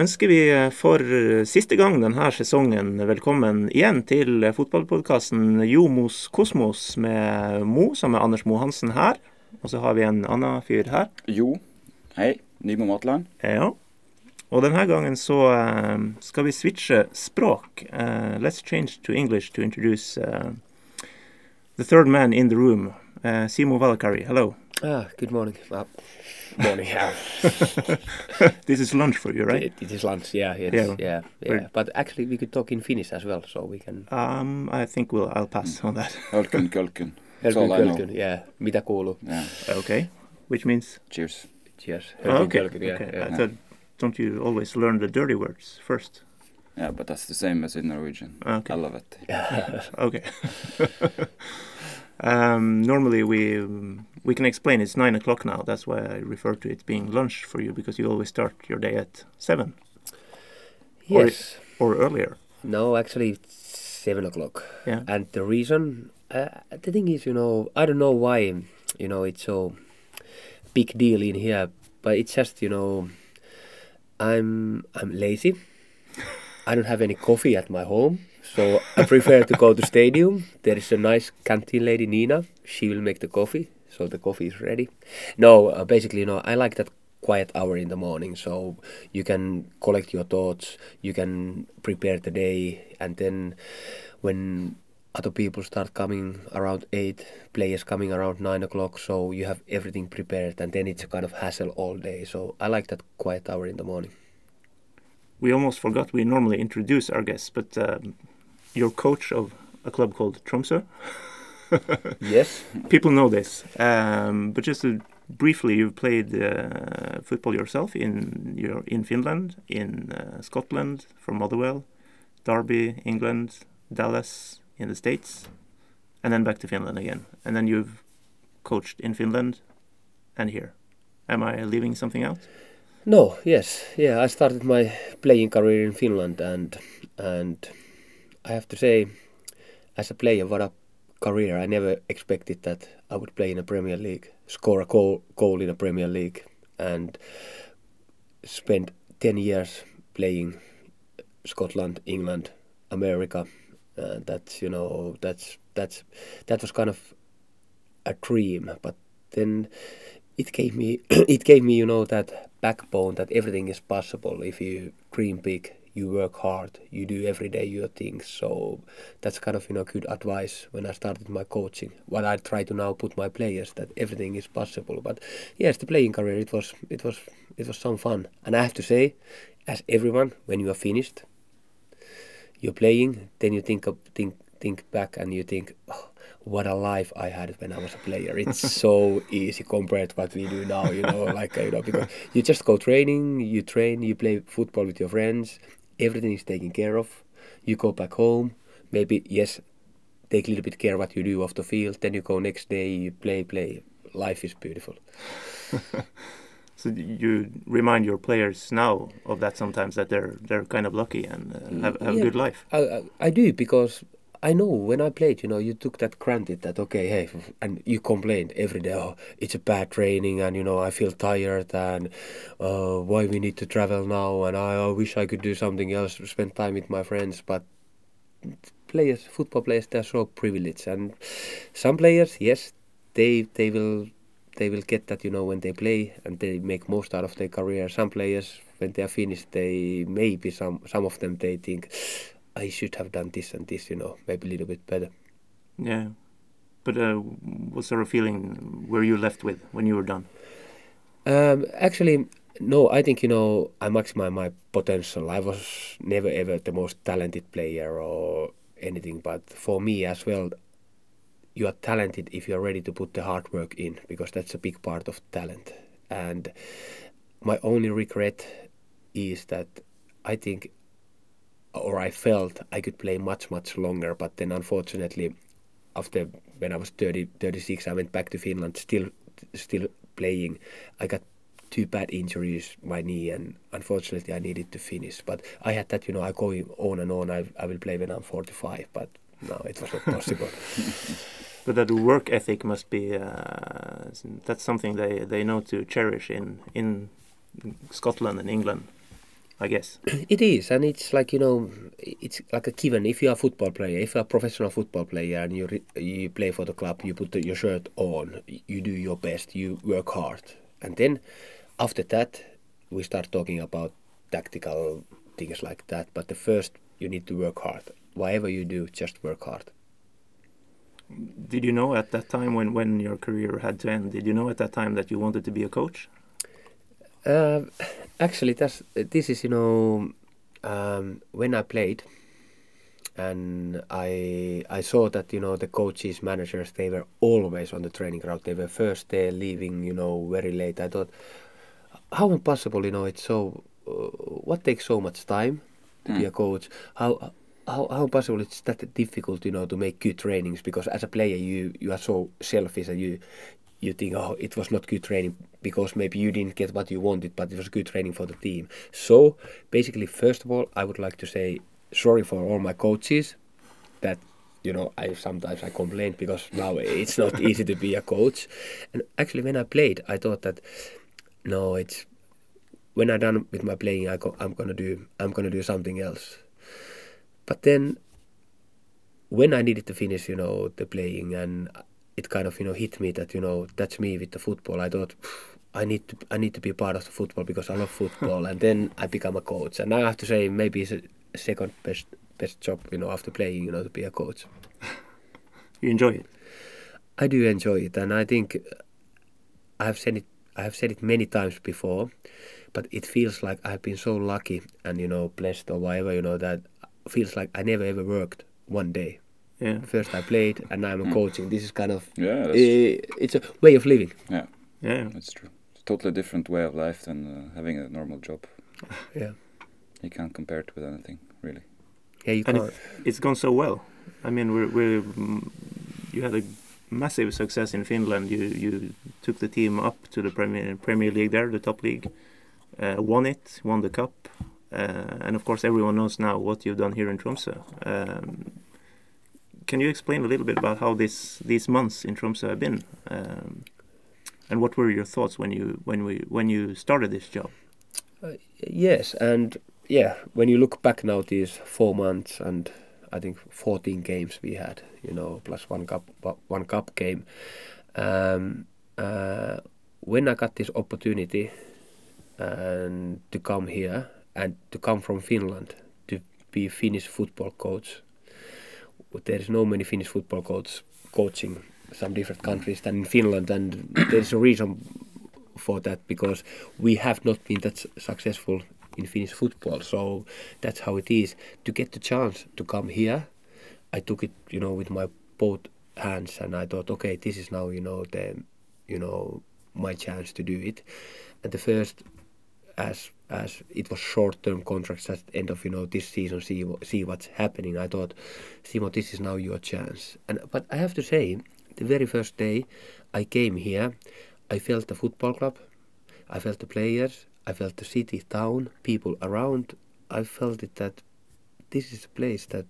ønsker vi for siste gang denne sesongen velkommen igjen til fotballpodkasten Jomos Kosmos med Mo, som er Anders Mohansen her. Og så har vi en annen fyr her. Jo. Hei. Nymo Matland. Ja. Og denne gangen så uh, skal vi switche språk. Uh, let's change to English to introduce uh, the third man in the room, Simo Valakari. Hello. Ah, good morning. Uh, morning. Yeah. this is lunch for you, right? It, it is lunch. Yeah. yeah. Yeah. Yeah. But actually, we could talk in Finnish as well, so we can. Um, I think we'll. I'll pass on that. Ölkyn, kölkyn. Ölkyn, kölkyn. Yeah. Mitä kuuluu? Yeah. Okay. Which means. Cheers. Cheers. Oh, okay. Kölkyn, yeah, okay. Yeah. I thought don't you always learn the dirty words first? Yeah, but that's the same as in Norwegian. Okay. I love it. okay. um, normally we we can explain it's nine o'clock now. That's why I refer to it being lunch for you because you always start your day at seven. Yes. Or, or earlier. No, actually seven o'clock. Yeah. And the reason, uh, the thing is, you know, I don't know why, you know, it's so big deal in here, but it's just, you know, I'm I'm lazy. I don't have any coffee at my home, so I prefer to go to stadium. There is a nice canteen lady Nina. She will make the coffee, so the coffee is ready. No, uh, basically, know, I like that quiet hour in the morning, so you can collect your thoughts, you can prepare the day, and then when other people start coming around 8 players coming around 9 o'clock so you have everything prepared and then it's a kind of hassle all day. So i like that quiet hour in the morning. We almost forgot we normally introduce our guests but um, coach of a club called tromsø yes people know this um, but just to briefly you've played uh, football yourself in your in finland in uh, scotland for motherwell derby england dallas in the States, and then back to Finland again. And then you've coached in Finland and here. Am I leaving something out? No, yes. Yeah, I started my playing career in Finland and and I have to say as a player what a career. I never expected that I would play in a Premier League, score a goal, goal in a Premier League and spend 10 years playing Scotland, England, America, uh, that's you know that's that's that was kind of a dream but then it gave me it gave me you know that backbone that everything is possible if you dream big you work hard you do every day your things. So that's kind of you know good advice when i started my coaching. What i try to now put my players that everything is possible but yes the playing career it was it was it was some fun. And i have to say as everyone when you are finished you're playing, then you think of, think think back and you think, oh, what a life I had when I was a player. It's so easy compared to what we do now, you know, like you know, because you just go training, you train, you play football with your friends, everything is taken care of. You go back home, maybe yes, take a little bit care what you do off the field. Then you go next day, you play, play. Life is beautiful. So you remind your players now of that sometimes that they're they're kind of lucky and uh, have, have yeah, a good life. I, I do because I know when I played, you know, you took that granted that okay, hey, and you complained every day. Oh, it's a bad training, and you know, I feel tired, and uh, why we need to travel now, and I, I wish I could do something else, spend time with my friends. But players, football players, they're so privileged, and some players, yes, they they will they will get that you know when they play and they make most out of their career. Some players when they are finished, they maybe some some of them they think I should have done this and this, you know, maybe a little bit better. Yeah, but uh, what sort of feeling were you left with when you were done? Um, actually, no. I think you know I maximize my potential. I was never ever the most talented player or anything, but for me as well, you are talented if you are ready to put the hard work in because that's a big part of talent and my only regret is that i think or i felt i could play much much longer but then unfortunately after when i was 30 36 i went back to finland still still playing. I got two bad injuries my knee and unfortunately i needed to finish. But i had that you know i go on and on. I, I will play when i'm 45 but no it was not possible. But that work ethic must be uh, that's something they, they know to cherish in in Scotland and England. I guess. It is, and it's like you know, it's like a given. If you are a football player, if you are a professional football player, and you re- you play for the club, you put the, your shirt on, you do your best, you work hard, and then after that, we start talking about tactical things like that. But the first, you need to work hard. Whatever you do, just work hard. Did you know at that time when when your career had to end? Did you know at that time that you wanted to be a coach? Uh, actually, that's this is you know um, when I played, and I I saw that you know the coaches, managers, they were always on the training ground. They were first there, leaving you know very late. I thought, how impossible you know it's so. Uh, what takes so much time to be a coach? How how how possible it's that difficult you know to make good trainings because as a player you you are so selfish and you you think oh it was not good training because maybe you didn't get what you wanted but it was good training for the team. So basically first of all i would like to say sorry for all my coaches that you know i sometimes i complain because now it's not easy to be a coach. And actually when i played i thought that no it's when i'm done with my playing I go, i'm gonna do i'm gonna do something else. But then when I needed to finish, you know, the playing and it kind of, you know, hit me that, you know, that's me with the football. I thought I need to I need to be part of the football because I love football and then I become a coach. And I have to say maybe it's a second best best job, you know, after playing, you know, to be a coach. You enjoy it. I do enjoy it and I think I have said it I have said it many times before, but it feels like I've been so lucky and you know blessed or whatever, you know, that feels like I never ever worked one day. Yeah. First I played, and now I'm coaching. This is kind of Yeah, that's, eh, it's a way of living. yeah, Yeah. that's true. It's a totally different way of life than uh, having a normal job. Yeah, You can't compare it with anything, really. yeah, you And can't. It's gone so well. I mean, we're, we're mm, you had a massive success in Finland. You you took the team up to the Premier Premier League there, the top league. Uh, won it, won the cup, uh, and of course everyone knows now what you've done here in Tromsø. Um, can you explain a little bit about how this these months in Tromsø have been, um, and what were your thoughts when you when we when you started this job? Yes, and yeah, when you look back now, these four months and I think 14 games we had, you know, plus one cup one cup game. Um, uh, when I got this opportunity and to come here and to come from Finland to be Finnish football coach, there is no many Finnish football coaches coaching some different countries than in Finland, and there is a reason for that because we have not been that successful in Finnish football. So that's how it is. To get the chance to come here, I took it, you know, with my both hands, and I thought, okay, this is now, you know, the, you know, my chance to do it. And the first, as as it was short-term contracts at the end of you know this season, see see what's happening. I thought, Simo, this is now your chance. And but I have to say, the very first day I came here, I felt the football club, I felt the players, I felt the city, town, people around. I felt it that this is a place that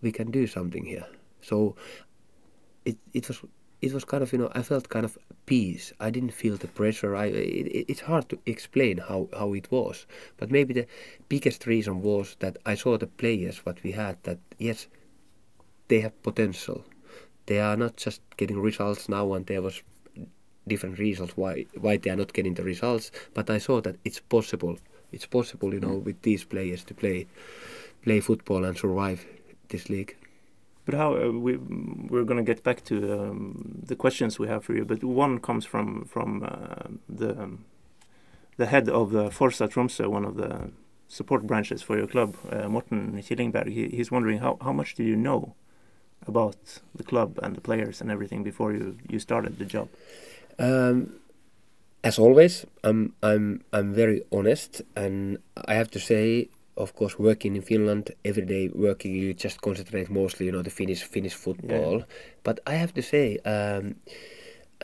we can do something here. So it it was it was kind of you know I felt kind of peace. I didn't feel the pressure. I it, it- it's hard to explain how how it was, but maybe the biggest reason was that I saw the players what we had that yes, they have potential. They are not just getting results now, and there was different reasons why why they are not getting the results. But I saw that it's possible. It's possible, you know, with these players to play play football and survive this league. But how uh, we we're going to get back to um, the questions we have for you. But one comes from from uh, the um, the head of the Forza Tromsø, one of the support branches for your club, uh, Morten Killingberg. He, he's wondering how how much do you know about the club and the players and everything before you you started the job? Um, as always, I'm I'm I'm very honest, and I have to say, of course, working in Finland every day, working you just concentrate mostly, you know, the Finnish Finnish football. But I have to say, um,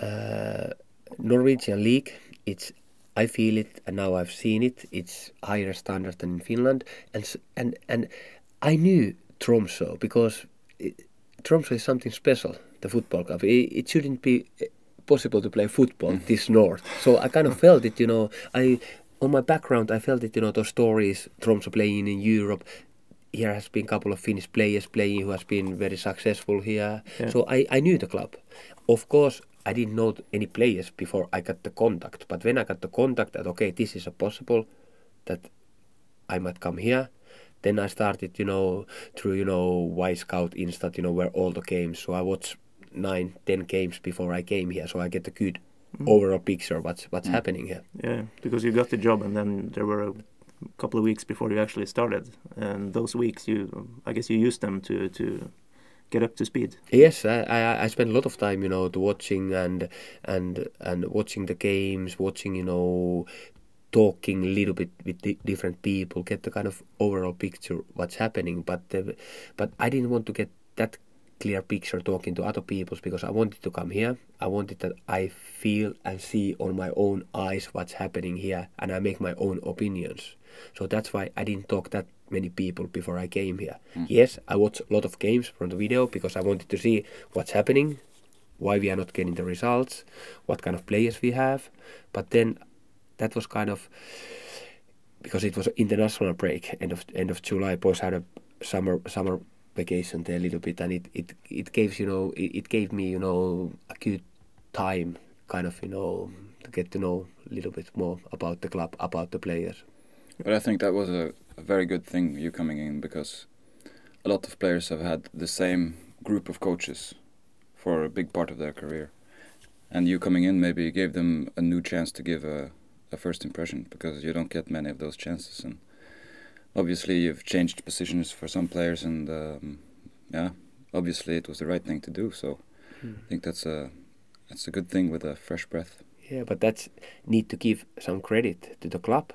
uh, Norwegian league, it's I feel it, and now I've seen it. It's higher standard than in Finland, and and and I knew Tromsø because it, Tromsø is something special. The football club. It, it shouldn't be possible to play football this north. So I kind of felt it. You know, I on my background, I felt it. You know, those stories, Tromsø playing in Europe. Here has been a couple of Finnish players playing who has been very successful here. Yeah. So I, I knew the club. Of course, I didn't know any players before I got the contact. But when I got the contact that okay, this is a possible that I might come here. Then I started, you know, through you know Wyscout Instat, you know, where all the games. So I watched nine, ten games before I came here, so I get a good Mm. overall picture what's what's mm. happening here. Yeah, because you got the job, and then there were a couple of weeks before you actually started, and those weeks you, I guess, you used them to to get up to speed. Yes, I, I I spent a lot of time, you know, to watching and and and watching the games, watching, you know, talking a little bit with di- different people, get the kind of overall picture what's happening. But the, but I didn't want to get that clear picture talking to other people because I wanted to come here. I wanted that I feel and see on my own eyes what's happening here, and I make my own opinions. So that's why I didn't talk that many people before I came here. Mm. Yes, I watched a lot of games from the video because I wanted to see what's happening, why we are not getting the results, what kind of players we have. But then that was kind of because it was international break end of end of July. Boys had a summer summer vacation there a little bit, and it it it gives you know it, it gave me you know a good time, kind of you know to get to know a little bit more about the club, about the players. But I think that was a, a very good thing you coming in because a lot of players have had the same group of coaches for a big part of their career, and you coming in maybe gave them a new chance to give a, a first impression because you don't get many of those chances. And obviously you've changed positions for some players, and um, yeah, obviously it was the right thing to do. So I think that's a that's a good thing with a fresh breath. Yeah, but that's need to give some credit to the club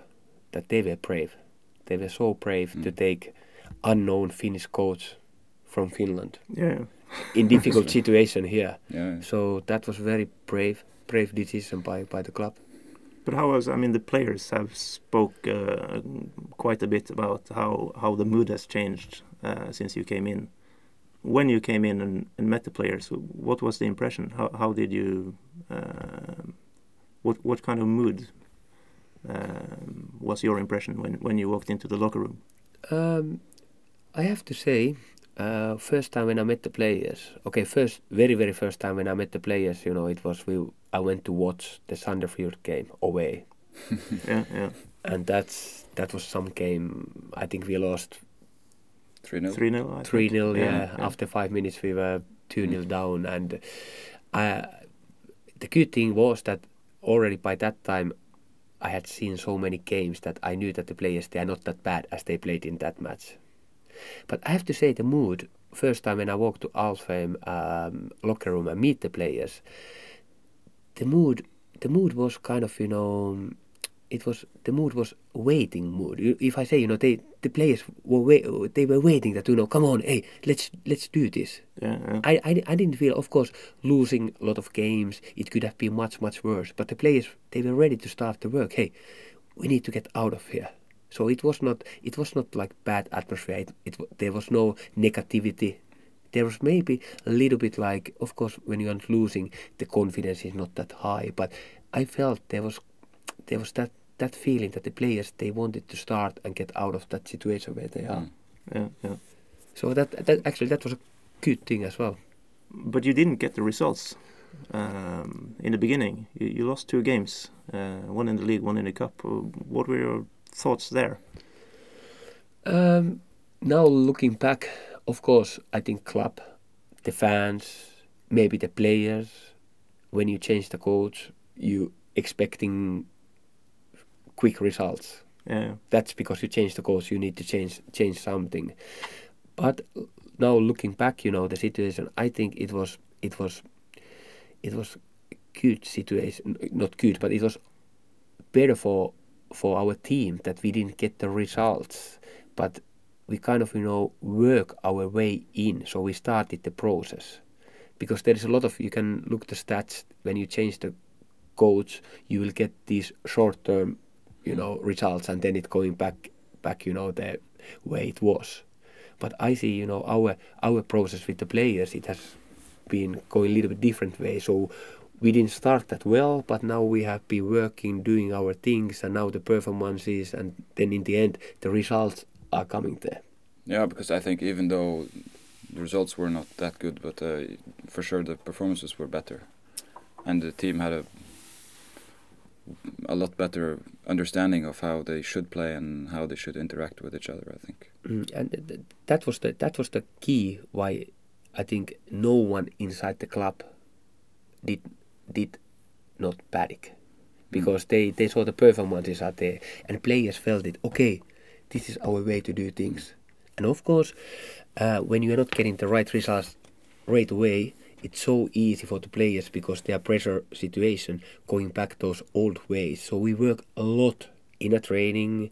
that they were brave. They were so brave to Mm. take unknown Finnish coach from Finland Yeah, in difficult situation here. Yeah. So that was very brave, brave decision by, by the club. But how was? I mean, the players have spoke uh, quite a bit about how how the mood has changed uh, since you came in. When you came in and, and met the players, what was the impression? How how did you? Uh, what what kind of mood um, was your impression when when you walked into the locker room? Um, I have to say, uh, first time when I met the players, okay, first, very, very first time when I met the players, you know, it was we. I went to watch the Sandefjord game away, Yeah, yeah, and that's that was some game. I think we lost Three 0 three 0 three 0 yeah, After five minutes, we were two 0 down, and I, the good thing was that already by that time, I had seen so many games that I knew that the players they are not that bad as they played in that match. But I have to say the mood. First time when I walked to Alfheim um, locker room and meet the players, the mood, the mood was kind of you know, it was the mood was waiting mood. If I say you know they the players were wait, they were waiting that you know come on hey let's let's do this. Yeah, yeah. I, I, I didn't feel, of course, losing a lot of games. It could have been much, much worse. But the players, they were ready to start the work. Hey, we need to get out of here. So it was not, it was not like bad atmosphere. It, it, there was no negativity. There was maybe a little bit like, of course, when you are losing, the confidence is not that high. But I felt there was, there was that, that feeling that the players they wanted to start and get out of that situation where they are. Mm. yeah, yeah. So that, that actually that was a good thing as well. But you didn't get the results um, in the beginning. You, you lost two games, uh, one in the league, one in the cup. Uh, What were your thoughts there? Um, now looking back, of course, I think club, the fans, maybe the players. When you change the coach, you expecting quick results. Yeah, That's because you change the coach. You need to change change something. But now looking back, you know the situation. I think it was it was it was good situation. Not good, but it was better for for our team that we didn't get the results, but we kind of you know work our way in. So we started the process because there is a lot of you can look the stats when you change the coach, you will get these short term you know results and then it going back back you know the way it was. But I see you know our our process with the players it has been going a little bit different way. So we didn't start that well, but now we have been working, doing our things, and now the performances, and then in the end, the results are coming there. Yeah, because I think even though the results were not that good, but uh, for sure the performances were better, and the team had a a lot better understanding of how they should play and how they should interact with each other. I think. Mm, and th- th- that was the that was the key why I think no one inside the club did did not panic because they, they saw the performances out there and players felt it okay this is our way to do things. And of course uh, when you are not getting the right results right away it's so easy for the players because they are pressure situation going back those old ways. So we work a lot in a training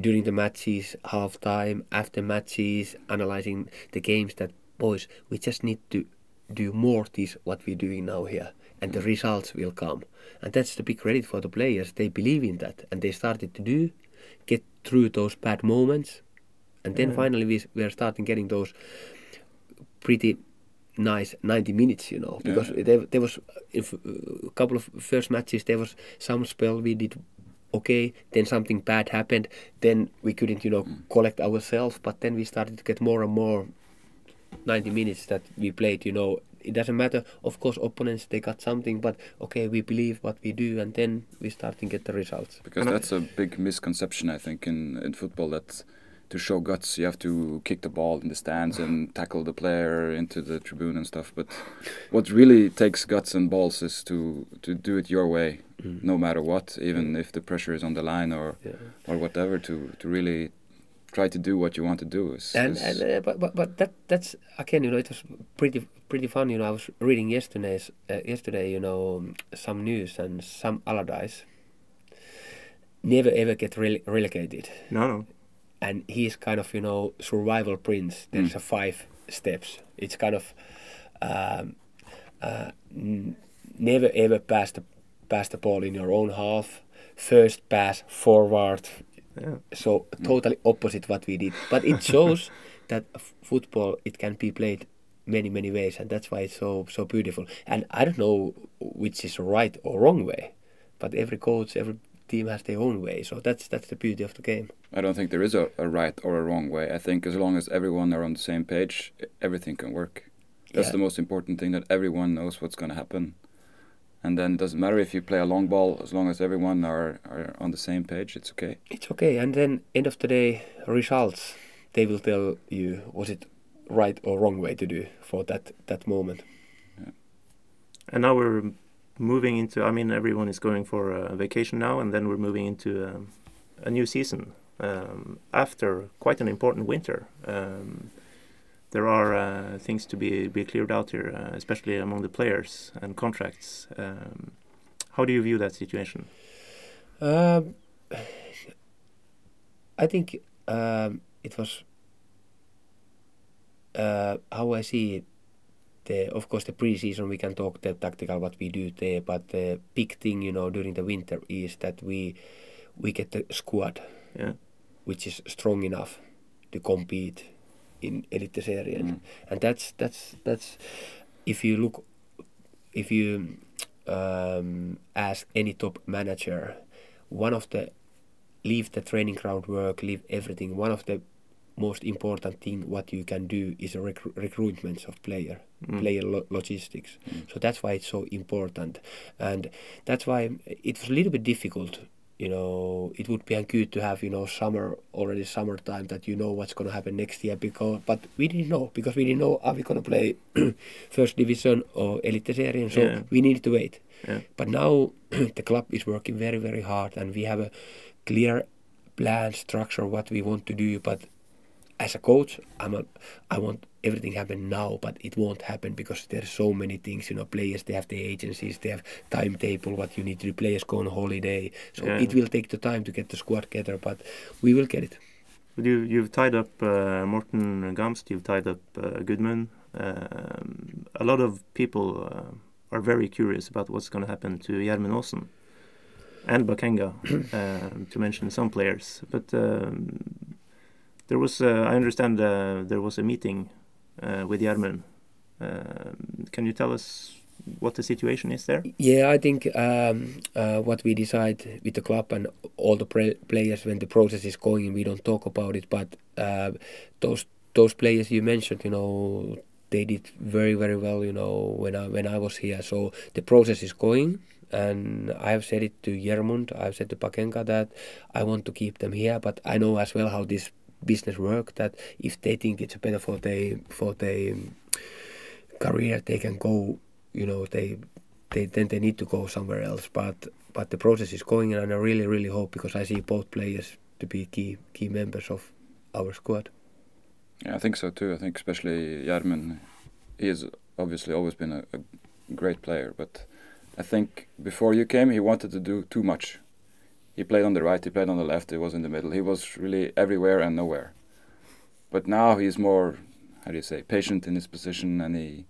during the matches half time after matches analyzing the games that boys we just need to do more this what we're doing now here and the results will come. And that's the big credit for the players. They believe in that and they started to do, get through those bad moments. And then Yeah. finally we, we are starting getting those pretty nice 90 minutes, you know, because Yeah. there, there was if, a couple of first matches, there was some spell we did okay, then something bad happened, then we couldn't, you know, mm. collect ourselves, but then we started to get more and more 90 minutes that we played, you know, it doesn't matter. Of course, opponents they got something, but okay, we believe what we do, and then we start to get the results. Because And that's a big misconception, I think, in, in football that to show guts, you have to kick the ball in the stands and tackle the player into the tribune and stuff. But what really takes guts and balls is to, to do it your way, Mm. no matter what, even if the pressure is on the line or, Yeah. or whatever, to, to really try to do what you want to do. Is, And, is- and uh, but, but but that that's again, you know, it was pretty pretty fun. You know, I was reading yesterday's uh, yesterday, you know, some news and some Allardyce never ever get rele- relegated. No, no. and he's kind of you know survival prince. There's Mm. a five steps. It's kind of um, uh, n- never ever pass the pass the ball in your own half. First pass forward. Yeah. So totally opposite what we did, but it shows that football it can be played many many ways, and that's why it's so so beautiful. And I don't know which is right or wrong way, but every coach, every team has their own way. So that's that's the beauty of the game. I don't think there is a, a right or a wrong way. I think as long as everyone are on the same page, everything can work. That's Yeah. the most important thing that everyone knows what's going to happen. And then it doesn't matter if you play a long ball, as long as everyone are, are on the same page, it's okay. It's okay, and then end of the day, results they will tell you was it right or wrong way to do for that that moment. And now we're moving into. I mean, everyone is going for a vacation now, and then we're moving into um, a new season um, after quite an important winter. Um, there are uh, things to be be cleared out here, uh, especially among the players and contracts. Um, how do you view that situation? Um, I think um, it was uh, how I see it. The, of course, the pre-season we can talk the tactical what we do there, but the big thing you know during the winter is that we we get the squad Yeah. which is strong enough to compete in Eliteserien, Mm. and that's that's that's if you look if you um, ask any top manager, one of the leave the training ground work, leave everything. One of the most important thing what you can do is recru- recruitment of player, Mm. player lo- logistics. Mm. So that's why it's so important, and that's why it was a little bit difficult. You know, it would be good to have you know summer already summertime that you know what's going to happen next year because but we didn't know because we didn't know are we going to play first division or elite Eliteserien so Yeah. we needed to wait. Yeah. But now the club is working very very hard and we have a clear plan structure what we want to do but as a coach I'm a, I want everything happen now but it won't happen because there's so many things you know players they have the agencies they have timetable what you need to do players go on holiday so Yeah. it will take the time to get the squad together but we will get it But you you've tied up uh, Morten Gamst, you've tied up uh, Gudmund. Um, a lot of people uh, are very curious about what's going to happen to Gjermund Aasen and Bakenga, um, to mention some players. But um, there was, uh, I understand, uh, there was a meeting uh, with Gjermund. Um can you tell us what the situation is there? Yeah, I think um, uh, what we decide with the club and all the players when the process is going, we don't talk about it. But uh, those those players you mentioned, you know, they did very very well. You know, when I when I was here, so the process is going. And I have said it to Gjermund, I've said to Bakenga that I want to keep them here, but I know as well how this business work. That if they think it's better for their for their um, career, they can go you know they they then they need to go somewhere else. But but the process is going, and I really really hope because I see both players to be key key members of our squad. Yeah, I think so too. I think especially Gjermund, he has obviously always been a, a great player, but I think before you came, he wanted to do too much. He played on the right, he played on the left, he was in the middle. He was really everywhere and nowhere. But now he's more, how do you say, patient in his position, and he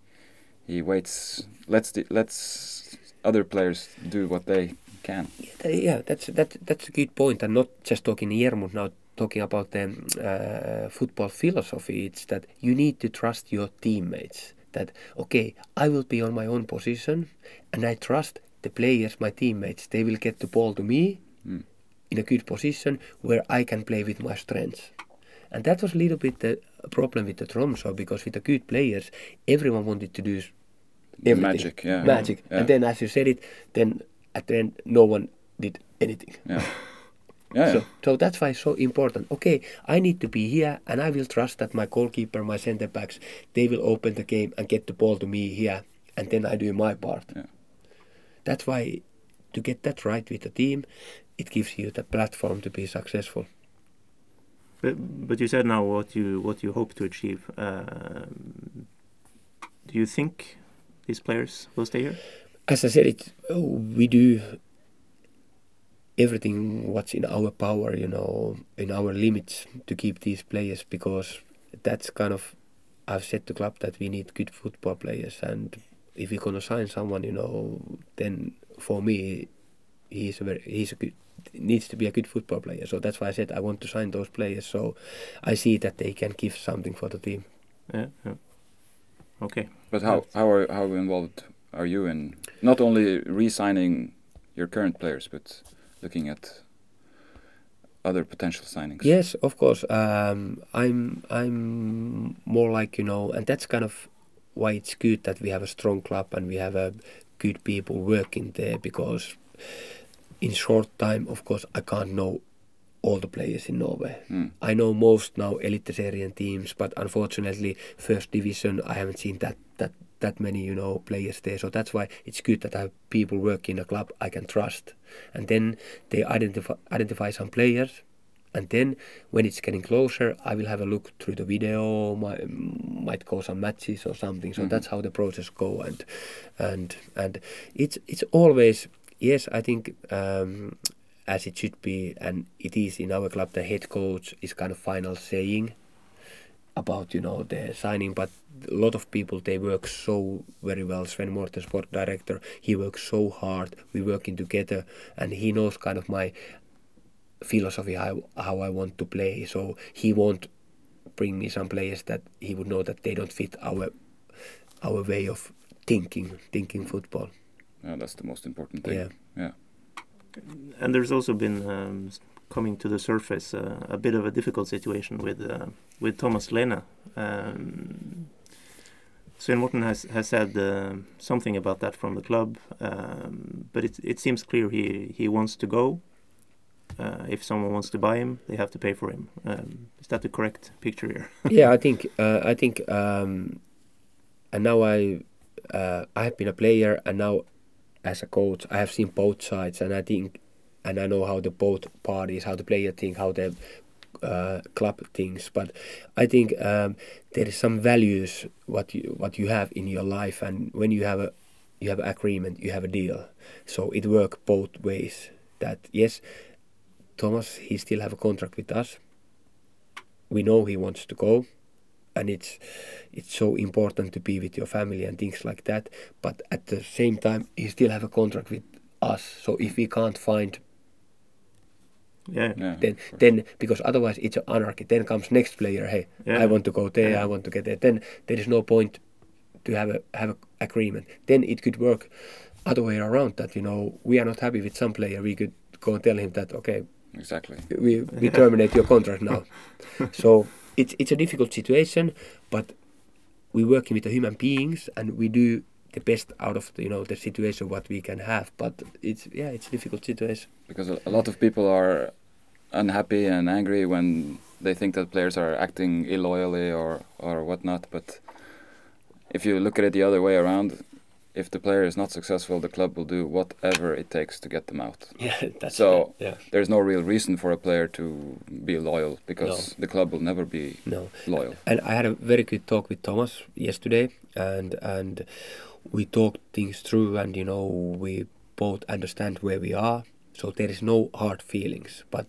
he waits. Let's let's other players do what they can. Yeah, that's that that's a good point. and not just talking Gjermund now. Talking about the uh, football philosophy, it's that you need to trust your teammates. That okay, I will be on my own position, and I trust the players, my teammates. They will get the ball to me mm. in a good position where I can play with my strengths. And that was a little bit the problem with the Tromsø because with the good players, everyone wanted to do everything. Magic, yeah. Magic. Yeah. And then as you said it, then at the end no one did anything. Yeah. Yeah, so, yeah. so that's why it's so important. Okay, I need to be here and I will trust that my goalkeeper, my centre backs, they will open the game and get the ball to me here and then I do my part. Yeah. That's why to get that right with the team, it gives you the platform to be successful. But, but you said now what you what you hope to achieve. Um, do you think these players will stay here? As I said, it oh, we do everything what's in our power, you know, in our limits to keep these players because that's kind of I've said to club that we need good football players and if we're gonna sign someone, you know, then for me he's a very he's a good needs to be a good football player. So that's why I said I want to sign those players. So I see that they can give something for the team. Yeah. yeah. Okay. But how how are how involved are you in not only re-signing your current players, but looking at other potential signings? Yes, of course. Um, I'm I'm more like you know, and that's kind of why it's good that we have a strong club and we have a good people working there because in short time, of course, I can't know all the players in Norway. Mm. I know most now Eliteserien teams, but unfortunately, first division, I haven't seen that that that many you know players there. So that's why it's good that I have people work in a club I can trust, and then they identify identify some players. And then when it's getting closer, I will have a look through the video, might, might go some matches or something. So Mhm. that's how the process go, and and and it's it's always yes, I think um, as it should be, and it is in our club, the head coach is kind of final saying about you know the signing. But a lot of people they work so very well. Svein Morten, sport director, he works so hard. We working together, and he knows kind of my philosophy how how I want to play. So he won't bring me some players that he would know that they don't fit our our way of thinking thinking football. Yeah, that's the most important thing. Yeah. Yeah. And there's also been um, coming to the surface uh, a bit of a difficult situation with uh, with Thomas Lehne. Um, Svein Morten has has said uh, something about that from the club, um, but it it seems clear he he wants to go. Uh, if someone wants to buy him, they have to pay for him. Um, is that the correct picture here? yeah, I think uh, I think um, and now I uh, I have been a player and now as a coach. I have seen both sides and I think and I know how the both parties how the player think how the uh, club thinks. But I think um, there is some values what you what you have in your life and when you have a you have agreement you have a deal. So it work both ways. That yes Thomas he still have a contract with us. We know he wants to go and it's it's so important to be with your family and things like that but at the same time he still have a contract with us so if we can't find yeah. Yeah. then of course. then because otherwise it's an anarchy then comes next player hey Yeah. i want to go there Yeah. i want to get there then there is no point to have a have a agreement. Then it could work other way around. That you know we are not happy with some player, we could go and tell him that okay, Exactly. we we terminate your contract now. so it's it's a difficult situation, but we're working with the human beings and we do the best out of the, you know the situation what we can have. But it's yeah, it's a difficult situation. Because a, lot of people are unhappy and angry when they think that players are acting illoyally or or whatnot. But if you look at it the other way around, if the player is not successful, the club will do whatever it takes to get them out. Yeah, that's So- yeah. There's no real reason for a player to be loyal because the club will never be No, loyal. and I had a very good talk with Thomas yesterday, and and we talked things through, and you know we both understand where we are, so there is no hard feelings, but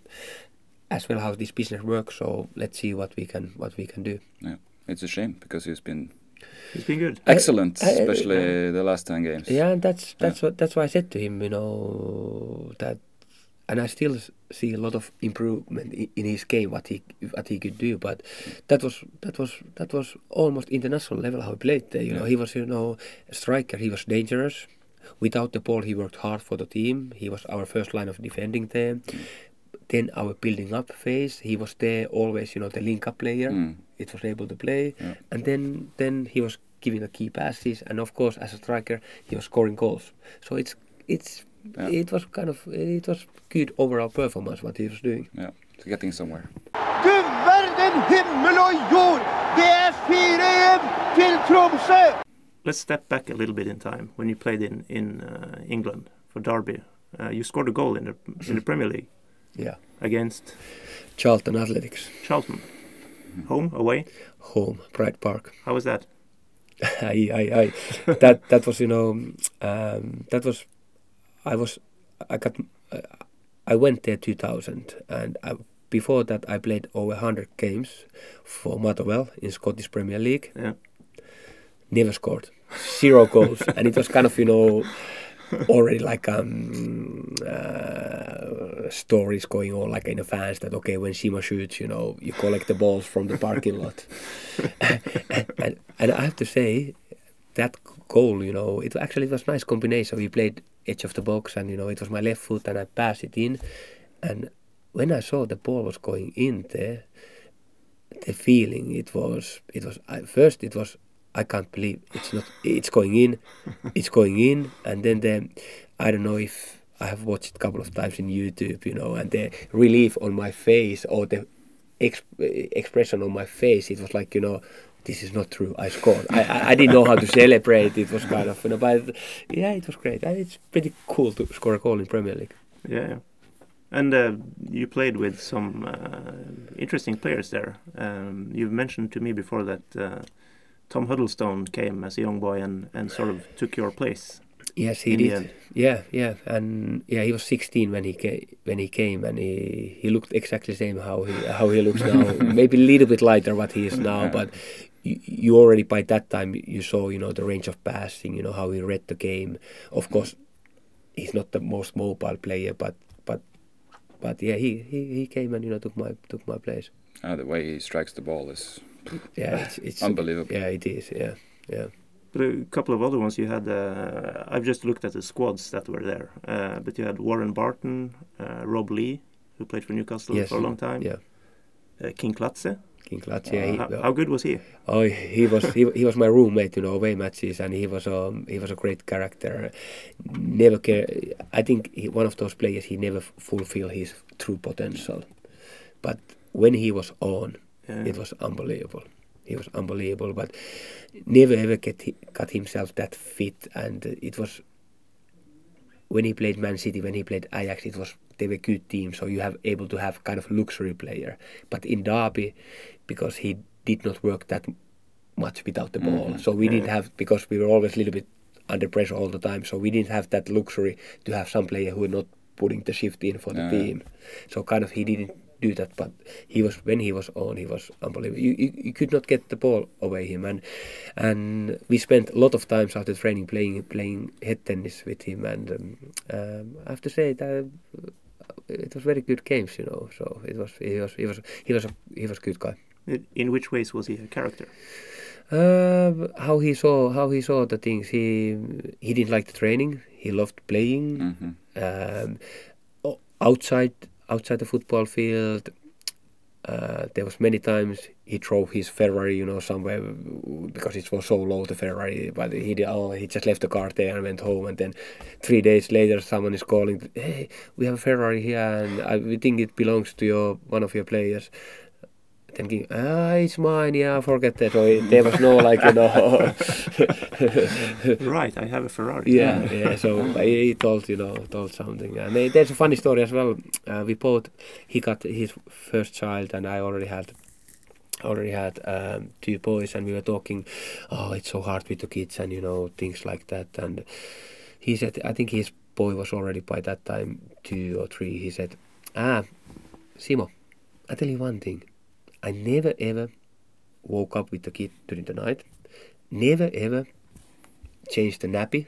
as well how this business works. So let's see what we can what we can do. Yeah, It's a shame because he's been It's been good. Excellent, I- especially uh, the last ten games. Yeah, and that's that's what that's why I said to him, you know, that, and I still see a lot of improvement in, in his game, what he what he could do. But that was that was that was almost international level how he played there. You know, he was you know a striker. He was dangerous. Without the ball, he worked hard for the team. He was our first line of defending there. Mm. Then our building up phase, he was there always. You know, the link up player. Mm. It was able to play Yeah. and then then he was giving the key passes and of course as a striker he was scoring goals so it's it's Yeah. it was kind of it was good overall performance what he was doing Yeah, it's getting somewhere. Du verden himmel og jord! Det er 4-1 til Tromsø! Let's step back a little bit in time when you played in in uh, England for Derby. Uh, you scored a goal in the in the Premier League yeah against? Charlton Athletics. Charlton. Home, away. home Pride Park. How was that? I, I, I, that that was you know um, that was I was I got uh, I went there 2000 and I, before that I played over 100 games for Motherwell in Scottish Premier League. Yeah. never scored. Zero goals. And it was kind of you know already like um uh, stories going on like in the fans that okay when Simo shoots you know you collect the balls from the parking lot. And, and I have to say that goal you know it actually was nice combination. We played edge of the box and you know it was my left foot and I passed it in. And when I saw the ball was going in there the feeling it was it was I first it was I can't believe it's not it's going in it's going in and then the I don't know if I have watched a couple of times in YouTube you know and the relief on my face or the exp- expression on my face it was like you know this is not true I scored I, I, I didn't know how to celebrate it was kind of you know but yeah it was great it's pretty cool to score a goal in Premier League Yeah. yeah. And uh, you played with some uh, interesting players there. Um, you've mentioned to me before that uh, Tom Huddlestone came as a young boy and, and sort of took your place. Yes, he did. end. Yeah, yeah, and yeah, he was 16 when he came. When he came, and he he looked exactly the same how he how he looks now. Maybe a little bit lighter what he is now, but you, you already by that time you saw you know the range of passing, you know how he read the game. Of course, he's not the most mobile player, but but but yeah, he, he, he came and you know took my took my place. Uh, the way he strikes the ball is Yeah, it's, it's unbelievable. Yeah, it is. Yeah, yeah. But a couple of other ones you had. Uh, I've just looked at the squads that were there. Uh, but you had Warren Barton, uh, Rob Lee, who played for Newcastle Yes. for a long time. Yeah. Uh, Kinkladze. King Clutch. Yeah, he, how, how good was he? Oh, he was he, he was my roommate, you know, away matches, and he was um he was a great character. Never care. I think he, one of those players he never f- fulfill his true potential, but when he was on, Yeah. it was unbelievable. He was unbelievable, but never ever get got himself that fit, and it was when he played Man City, when he played Ajax, it was they were good teams, so you have able to have kind of luxury player. But in Derby, because he did not work that much without the ball, mm-hmm. so we didn't have because we were always a little bit under pressure all the time, so we didn't have that luxury to have some player who were not putting the shift in for the Yeah. team. So kind of he didn't do that, but he was when he was on, he was unbelievable. You, you, you could not get the ball away him, and and we spent a lot of times after training playing playing head tennis with him, and um, um, I have to say that uh, it was very good games, you know. So it was he was he was he was a he was a good guy. In which ways was he a character? Uh, how he saw how he saw the things. He he didn't like the training. He loved playing. hmm Um, outside outside the football field, uh, there was many times he drove his Ferrari, you know, somewhere because it was so low the Ferrari. But he did, oh, he just left the car there and went home. And then three days later, someone is calling, hey, we have a Ferrari here, and I, we think it belongs to your one of your players. He, ah, it's mine. Yeah, forget that. So it, there was no like you know. Right, I have a Ferrari. Yeah, yeah. So he told you know told something, and eh, there's a funny story as well. Uh, we both he got his first child, and I already had already had um, two boys, and we were talking. Oh, it's so hard with the kids, and you know things like that. And he said, I think his boy was already by that time two or three. He said, Ah, Simo, I tell you one thing. I never ever woke up with the kid during the night. Never ever changed the nappy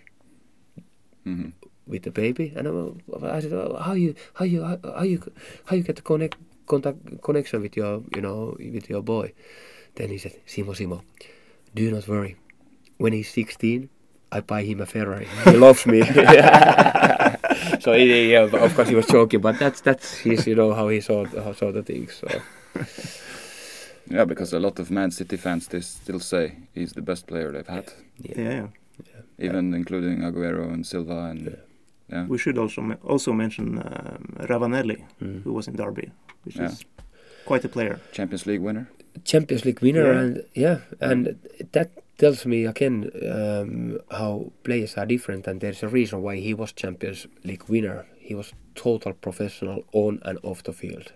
hmm with the baby, and I, I said, "Oh, "How you, how you, how, how you, how you get the connect, contact, connection with your, you know, with your boy?" Then he said, "Simo, Simo, do not worry. When he's 16, I buy him a Ferrari. He loves me." so he, yeah, of course he was joking, but that's that's his, you know, how he saw how saw the things. So Yeah, because a lot of Man City fans they still say he's the best player they've had, yeah, Yeah, even including Aguero and Silva and Yeah. yeah. we should also also mention um, Ravanelli, Mm. who was in Derby, which Yeah. is quite a player. Champions League winner. Champions League winner, Yeah. and yeah, and that tells me again um, how players are different, and there's a reason why he was Champions League winner. He was total professional on and off the field.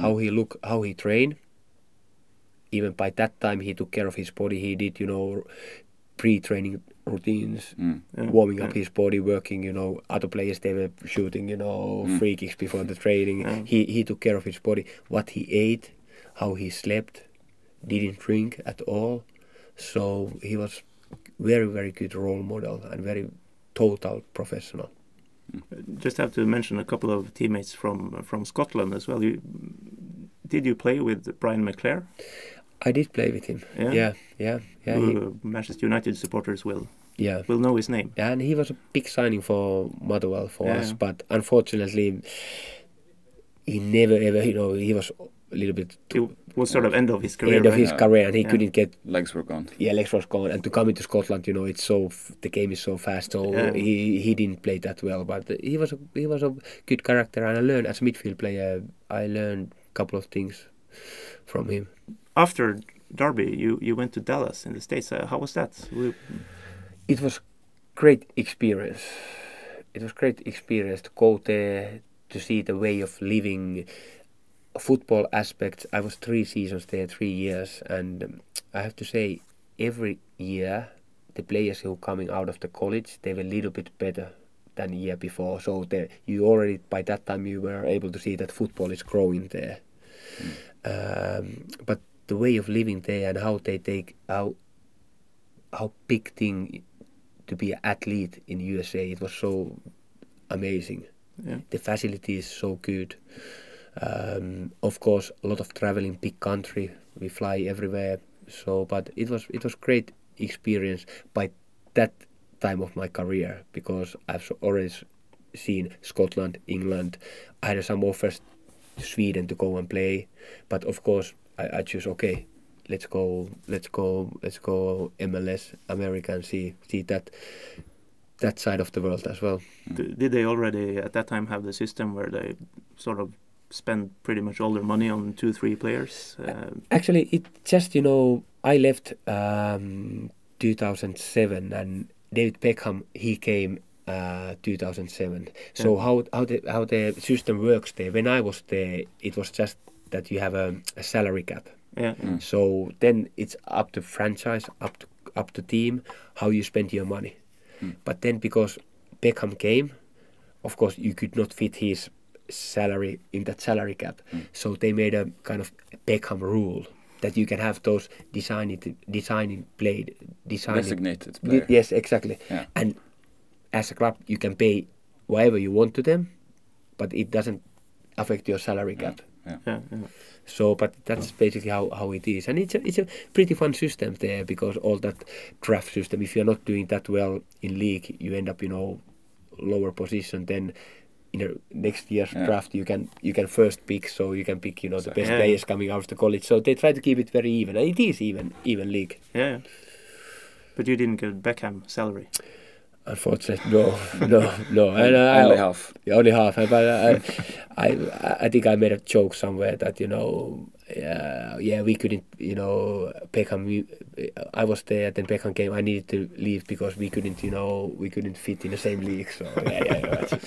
How he look, how he train. Even by that time, he took care of his body. He did, you know, pre-training routines, Mm. Yeah. warming up his body, working. You know, other players they were shooting, you know, Mm. free kicks before the training. Yeah. He he took care of his body, what he ate, how he slept, didn't drink at all. So he was very very good role model and very total professional. Just have to mention a couple of teammates from from Scotland as well. You, did you play with Brian McClair? I did play with him. Yeah. yeah, yeah, yeah. he- uh, Manchester United supporters will yeah. will know his name. And he was a big signing for Motherwell for Yeah. us, but unfortunately, he never ever, you know, he was a little bit It was sort of end of his career. end of right? his Yeah. career, and he Yeah. couldn't get Legs were gone. yeah, legs were gone. And to come into Scotland, you know, it's so the game is so fast, so Yeah. he he didn't play that well. But he was a, he was a good character, and I learned as a midfield player. I learned a couple of things from him. After Derby, you, you went to Dallas in the States. Uh, how was that? We, It was great experience. It was great experience to go there to see the way of living, football aspects. I was three seasons there, three years, and um, I have to say, every year the players who coming out of the college they were a little bit better than the year before. So there, you already by that time you were able to see that football is growing there. Um, but the way of living there and how they take how how big thing to be an athlete in USA. It was so amazing. yeah. The facility is so good. Um, of course, a lot of traveling, big country. We fly everywhere. So, but it was it was great experience by that time of my career because I've already seen Scotland, England. I had some offers to Sweden to go and play, but of course I, I choose okay. Let's go. Let's go. Let's go MLS, America, and see see that that side of the world as well. Did they already at that time have the system where they sort of spend pretty much all their money on two, three players? Uh, Actually, it just you know I left um, 2007 and David Beckham he came uh, 2007. So Yeah. how how the how the system works there? When I was there, it was just that you have a, a salary cap. yeah, Mm. So then it's up to franchise, up to up to team how you spend your money. Mm. But then because Beckham came, of course you could not fit his salary in that salary cap. Mm. So they made a kind of Beckham rule that you can have those designing designing played designing Designated Di- player. yes exactly Yeah. and as a club you can pay whatever you want to them but it doesn't affect your salary cap Yeah. Yeah, yeah. So, but that's basically how, how it is, and it's a, it's a pretty fun system there because all that draft system. If you're not doing that well in league, you end up you know lower position. Then in the next year's Yeah. draft, you can you can first pick, so you can pick you know the best Yeah. players coming out of the college. So they try to keep it very even, and it is even even league. yeah. But you didn't get Beckham salary. Unfortunately, no, no, no. And I, Only half. Yeah, only half. But I, I, I think I made a joke somewhere that you know, yeah, yeah, we couldn't, you know, Beckham. We, I was there, at then Beckham came. I needed to leave because we couldn't, you know, we couldn't fit in the same league. So yeah, yeah, that's-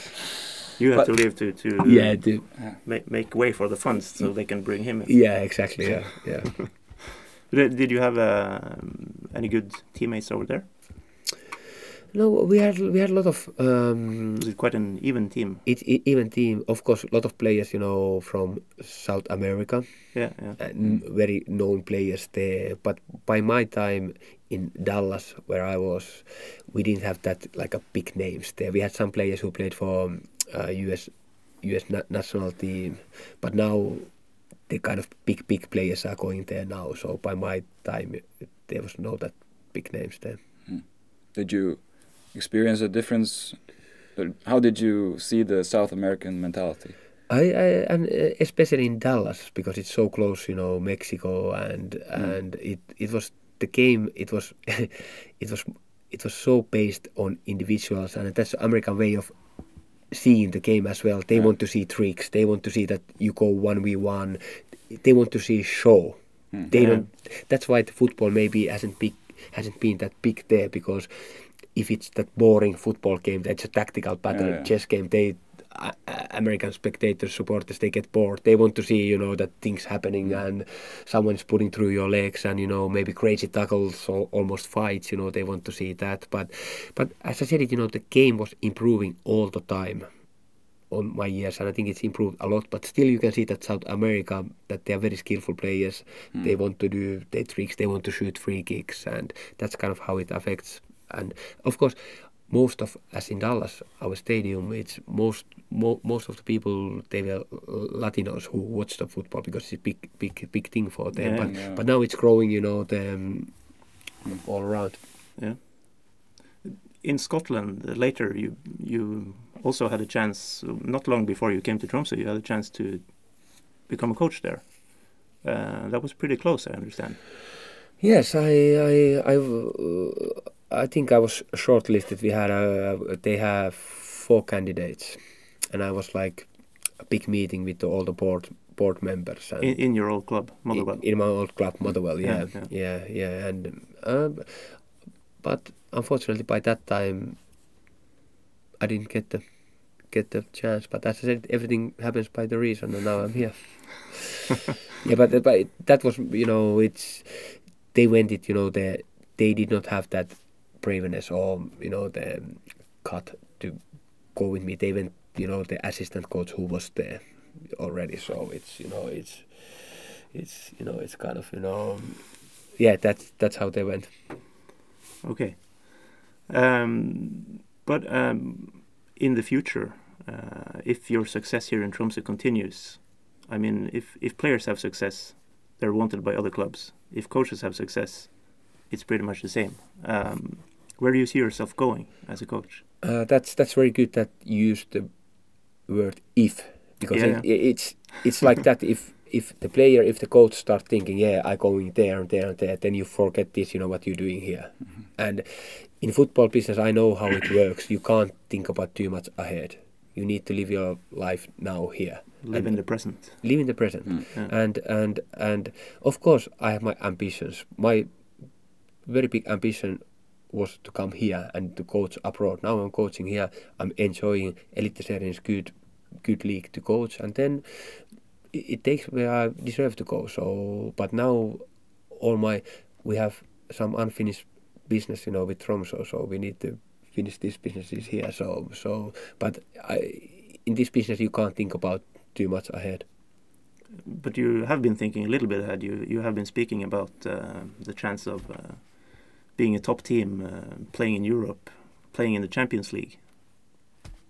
You have But- to leave to to yeah, the, make make way for the funds so they can bring him in. yeah, exactly. Yeah, yeah. Did, did you have um, any good teammates over there? No, we had we had a lot of. Um, Was it quite an even team? it, it, even team, of course, a lot of players, you know, from South America. Yeah, yeah. and very known players there. But by my time in Dallas, where I was, we didn't have that like a big names there. We had some players who played for uh, US US na- national team, but now the kind of big big players are going there now. So by my time, there was no that big names there. Did you experience a difference? How did you see the South American mentality? I, I and uh, especially in Dallas because it's so close, you know, Mexico and and it it was the game. It was it was it was so based on individuals, and that's the American way of seeing the game as well. They Yeah. want to see tricks. They want to see that you go one v one. They want to see show. Hmm. They Yeah. don't. That's why the football maybe hasn't big hasn't been that big there because if it's that boring football game, that's a tactical battle Yeah, yeah. chess game. They uh, American spectators, supporters, they get bored. They want to see, you know, that things happening Mm. and someone's putting through your legs and you know maybe crazy tackles or almost fights. You know, they want to see that. But but as I said, it you know the game was improving all the time on my years, and I think it's improved a lot. But still, you can see that South America that they are very skillful players. They want to do their tricks. They want to shoot free kicks, and that's kind of how it affects. And of course, most of as in Dallas, our stadium, it's most mo- most of the people they were Latinos who watch the football because it's a big big big thing for them. Yeah, but yeah. but now it's growing, you know, the um, all around. Yeah. In Scotland, uh, later you you also had a chance. Not long before you came to Tromsø, you had a chance to become a coach there. Uh, that was pretty close, I understand. Yes, I I I, uh, I think I was shortlisted. We had a they have four candidates, and I was like a big meeting with the, all the board board members and In, in your old club, Motherwell. in, in my old club Motherwell. Yeah, Yeah, yeah, yeah, and um, but unfortunately by that time I didn't get the get the chance. But as I said, everything happens by the reason, and now I'm here. yeah, but, but that was you know it's they went it you know they they did not have that braveness or you know the cut to go with me. They went you know the assistant coach who was there already. So it's you know it's it's you know it's kind of you know yeah that's that's how they went. Okay. Um, but um, in the future, uh, if your success here in Tromsø continues, I mean, if, if players have success, they're wanted by other clubs. If coaches have success, it's pretty much the same. Um, where do you see yourself going as a coach? Uh, that's that's very good that you use the word if because Yeah, it, it's it's like that. If if the player if the coach start thinking yeah I going there and there and there then you forget this you know what you're doing here. And in football business I know how it works. You can't think about too much ahead. You need to live your life now here. Live And- in the present. live in the present. Mm. Yeah. and and and of course I have my ambitions. My very big ambition was to come here and to coach abroad. Now I'm coaching here. I'm enjoying Eliteserien is good good league to coach and then it, it takes where I deserve to go. So but now all my we have some unfinished business you know with Tromsø so we need to finish these businesses here. So so but I in this business you can't think about too much ahead. But you have been thinking a little bit ahead. You you have been speaking about uh, the chance of uh, being a top team, uh, playing in Europe, playing in the Champions League.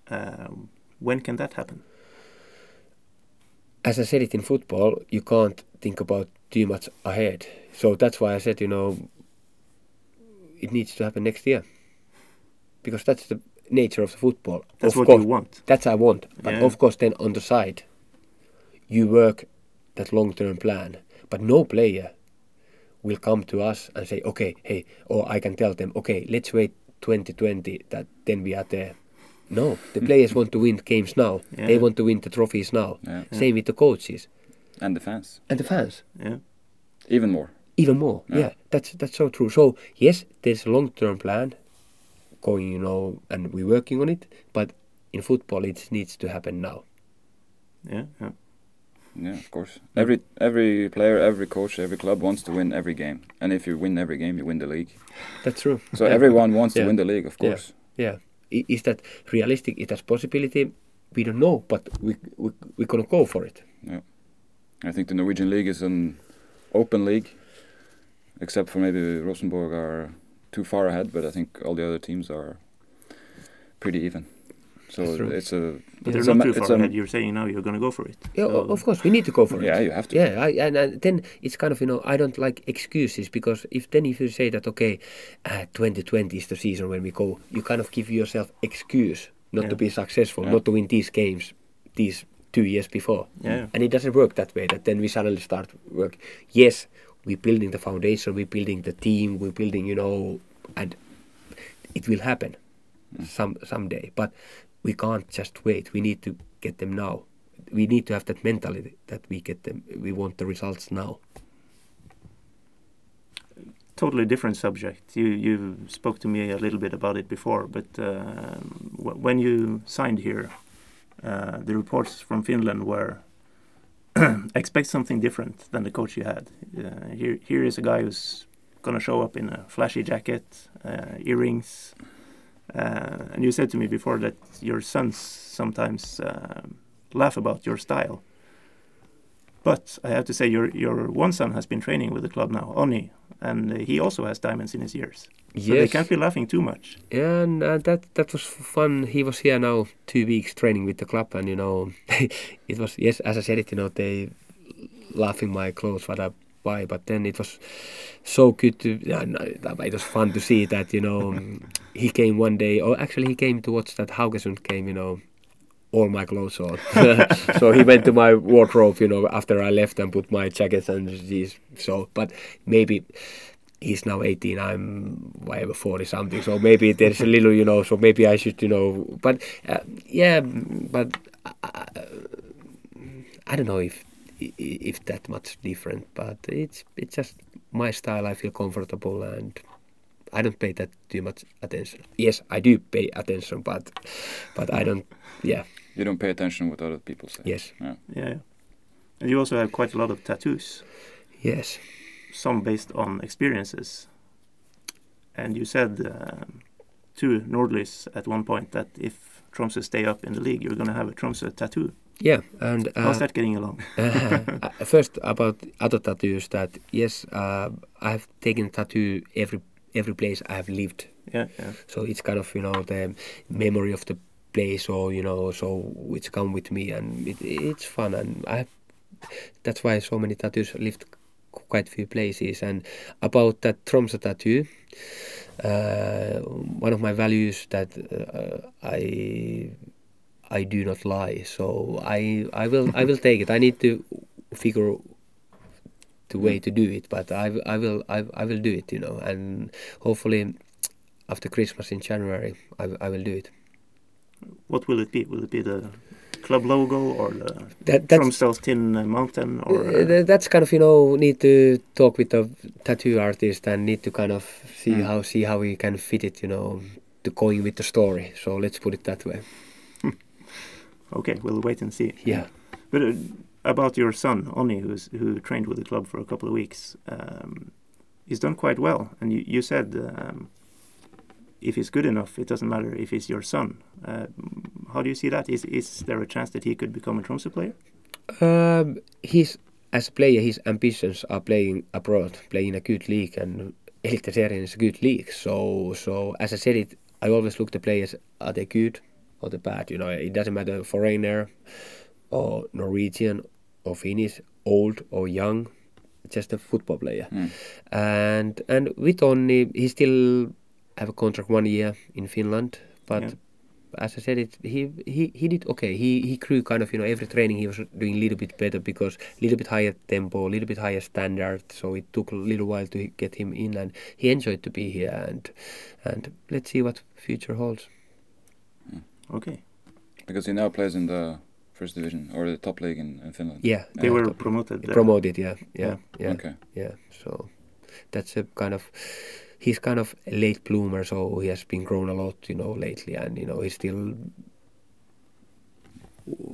Um when can that happen? as I said it in football, you can't think about too much ahead. So that's why I said, you know, it needs to happen next year. Because that's the nature of the football. That's of what course, you want. That's I want. But Yeah. of course, then on the side, you work that long-term plan. But no player will come to us and say, okay, hey, or I can tell them, okay, let's wait 2020 that then we are there. No, the players want to win games now. They want to win the trophies now. Yeah. Same with the coaches And the fans, and the fans. Yeah. even more. Even more. Yeah. Yeah, that's that's so true. So yes, there's a long-term plan going, you know, and we're working on it. But in football, it needs to happen now. Yeah. Yeah. Yeah, of course. Every every player, every coach, every club wants to win every game, and if you win every game, you win the league. That's true. So Yeah. everyone wants Yeah. to win the league, of course. Yeah. I- Is that realistic? It has possibility. We don't know, but we we we're gonna go for it. Yeah. I think the Norwegian league is an open league, except for maybe Rosenborg are too far ahead, but I think all the other teams are pretty even. So it's a But Yeah. it's they're a not ma- too far ahead. You're saying now you're going to go for it. Yeah, So- of course we need to go for it. yeah, you have to. Yeah, I, and, and then it's kind of you know I don't like excuses because if then if you say that okay, uh, 2020 is the season when we go, you kind of give yourself excuse not to be successful, Yeah. not to win these games, these two years before. Yeah. And it doesn't work that way. That then we suddenly start work. Yes, we're building the foundation, we're building the team, we're building you know, and it will happen some someday. But we can't just wait. We need to get them now. We need to have that mentality that we get them. We want the results now. totally different subject. You you spoke to me a little bit about it before, but w- when you signed here, uh, the reports from Finland were expect something different than the coach you had. Uh, here here is a guy who's gonna show up in a flashy jacket, uh, earrings, uh, and you said to me before that your sons sometimes um laugh about your style. But I have to say, your your one son has been training with the club now, Onni, and uh, he also has diamonds in his ears. So they can't be laughing too much. Yeah, and uh, that that was fun. He was here now two weeks training with the club, and you know, it was yes, as I said it, you know, they laughing my clothes what I buy, but then it was so good to. Yeah, it was fun to see that you know he came one day, or actually he came to watch that Haugesund game, you know. All my clothes on, so he went to my wardrobe, you know, after I left and put my jackets and these. So, but maybe he's now 18 i'm whatever 40 something so maybe there's a little you know so maybe i should you know but uh, yeah but uh, i don't know if if that much different but it's it's just my style i feel comfortable and i don't pay that too much attention yes i do pay attention but but i don't yeah You don't pay attention what other people say. yes Yeah. Yeah, yeah. And you also have quite a lot of tattoos, yes some based on experiences. And you said um, to Nordlys at one point that if Tromsø stay up in the league, you're going to have a Tromsø tattoo. Yeah and uh, How's that getting along? Uh, first about other tattoos that yes uh, i have taken tattoo every every place i have lived Yeah, yeah. so it's kind of you know the memory of the place or you know so it's come with me and it, it's fun and i have, that's why so many tattoos lived quite few places and about that Tromsø tattoo uh, one of my values that uh, i i do not lie so i i will i will take it i need to figure the way to do it but i, I will I, I will do it you know and hopefully after christmas in january i, I will do it What will it be? Will it be the club logo or the that, that's Tromsø's Tin uh, Mountain? Or uh, that's kind of you know need to talk with the tattoo artist and need to kind of see Mm. how see how we can fit it you know to going with the story so let's put it that way okay, we'll wait and see. yeah But uh, about your son, Onni, who's, who trained with the club for a couple of weeks, um, he's done quite well. And you, you said um, if he's good enough, it doesn't matter if he's your son. Uh, how do you see that? Is, is there a chance that he could become a Tromsø player? um, his as a player his ambitions are playing abroad playing a good league and Eliteserien is a good league so so as I said it I always look the players are they good or the bad you know it doesn't matter foreigner or Norwegian or Finnish, old or young, just a football player. Mm. And and with Onni, he still have a contract one year in Finland, but. Yeah. As I said, it he, he he did okay. He he grew kind of you know every training he was doing a little bit better because a little bit higher tempo, a little bit higher standard. So it took a little while to get him in, and he enjoyed to be here. And and let's see what future holds. Okay. Because he now plays in the first division or the top league in, in Finland. Yeah, They yeah, were top- promoted. uh, promoted. Yeah, yeah, Yeah. yeah, Okay. yeah. So that's a kind of he's kind of a late bloomer, so he has been grown a lot, you know, lately, and you know he's still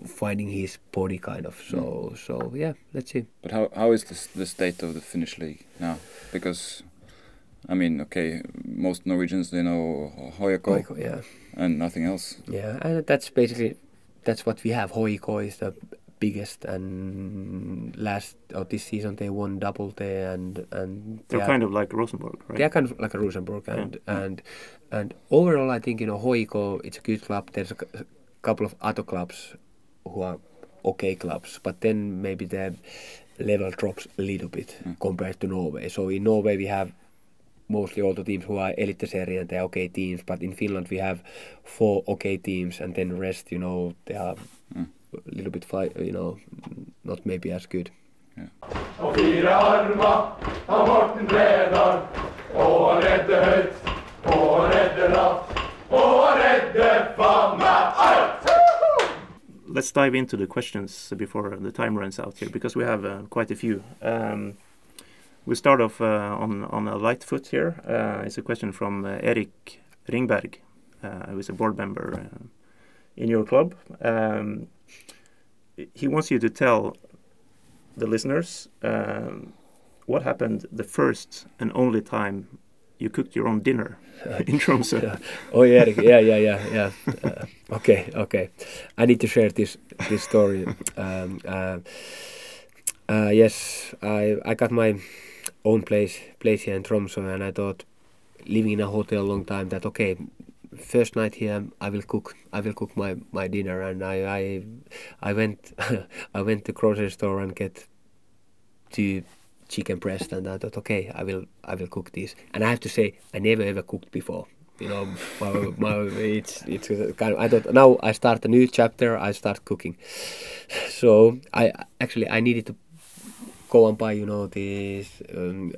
finding his body kind of. So so yeah, let's see. But how how is this, the state of the Finnish league now? Because I mean, okay, most Norwegians they know Hoyako Hoiko, yeah, and nothing else. yeah, and that's basically that's what we have. Hoiko is the biggest, and last or this season they won double there, and and They're they are- kind of like Rosenborg, right? They're kind of like a Rosenborg, and Yeah. and and overall, I think you know Hoiko, it's a good club. There's a, couple of other clubs who are okay clubs, but then maybe the level drops a little bit hmm. compared to Norway. So in Norway we have mostly all the teams who are Eliteserien, they're okay teams, but in Finland we have four okay teams, and then the rest, you know, they are a little bit, fi- you know, not maybe as good. Og fire armer av Morten Bredal. Og han redder høyt, og han redder lavt, og han redder faen meg alt! Let's dive into the questions before the time runs out here, because we have uh, quite a few. Um, we start off uh, on on a light foot here. Uh, it's a question from uh, Erik Ringberg, uh, who is a board member uh, in your club. Um, he wants you to tell the listeners um, what happened the first and only time you cooked your own dinner in Tromsø. Yeah. Oh yeah, yeah, yeah, yeah, yeah. Uh, okay, okay. I need to share this this story. Um, uh, uh, yes, I I got my own place place here in Tromsø, and I thought living in a hotel a long time that okay, first night here I will cook I will cook my my dinner, and I I I went I went to grocery store and get two chicken breast and I thought okay I will I will cook this. And I have to say I never ever cooked before. You know my, my, it's it's kind of I thought now I start a new chapter I start cooking. So I actually I needed to go and buy you know this um,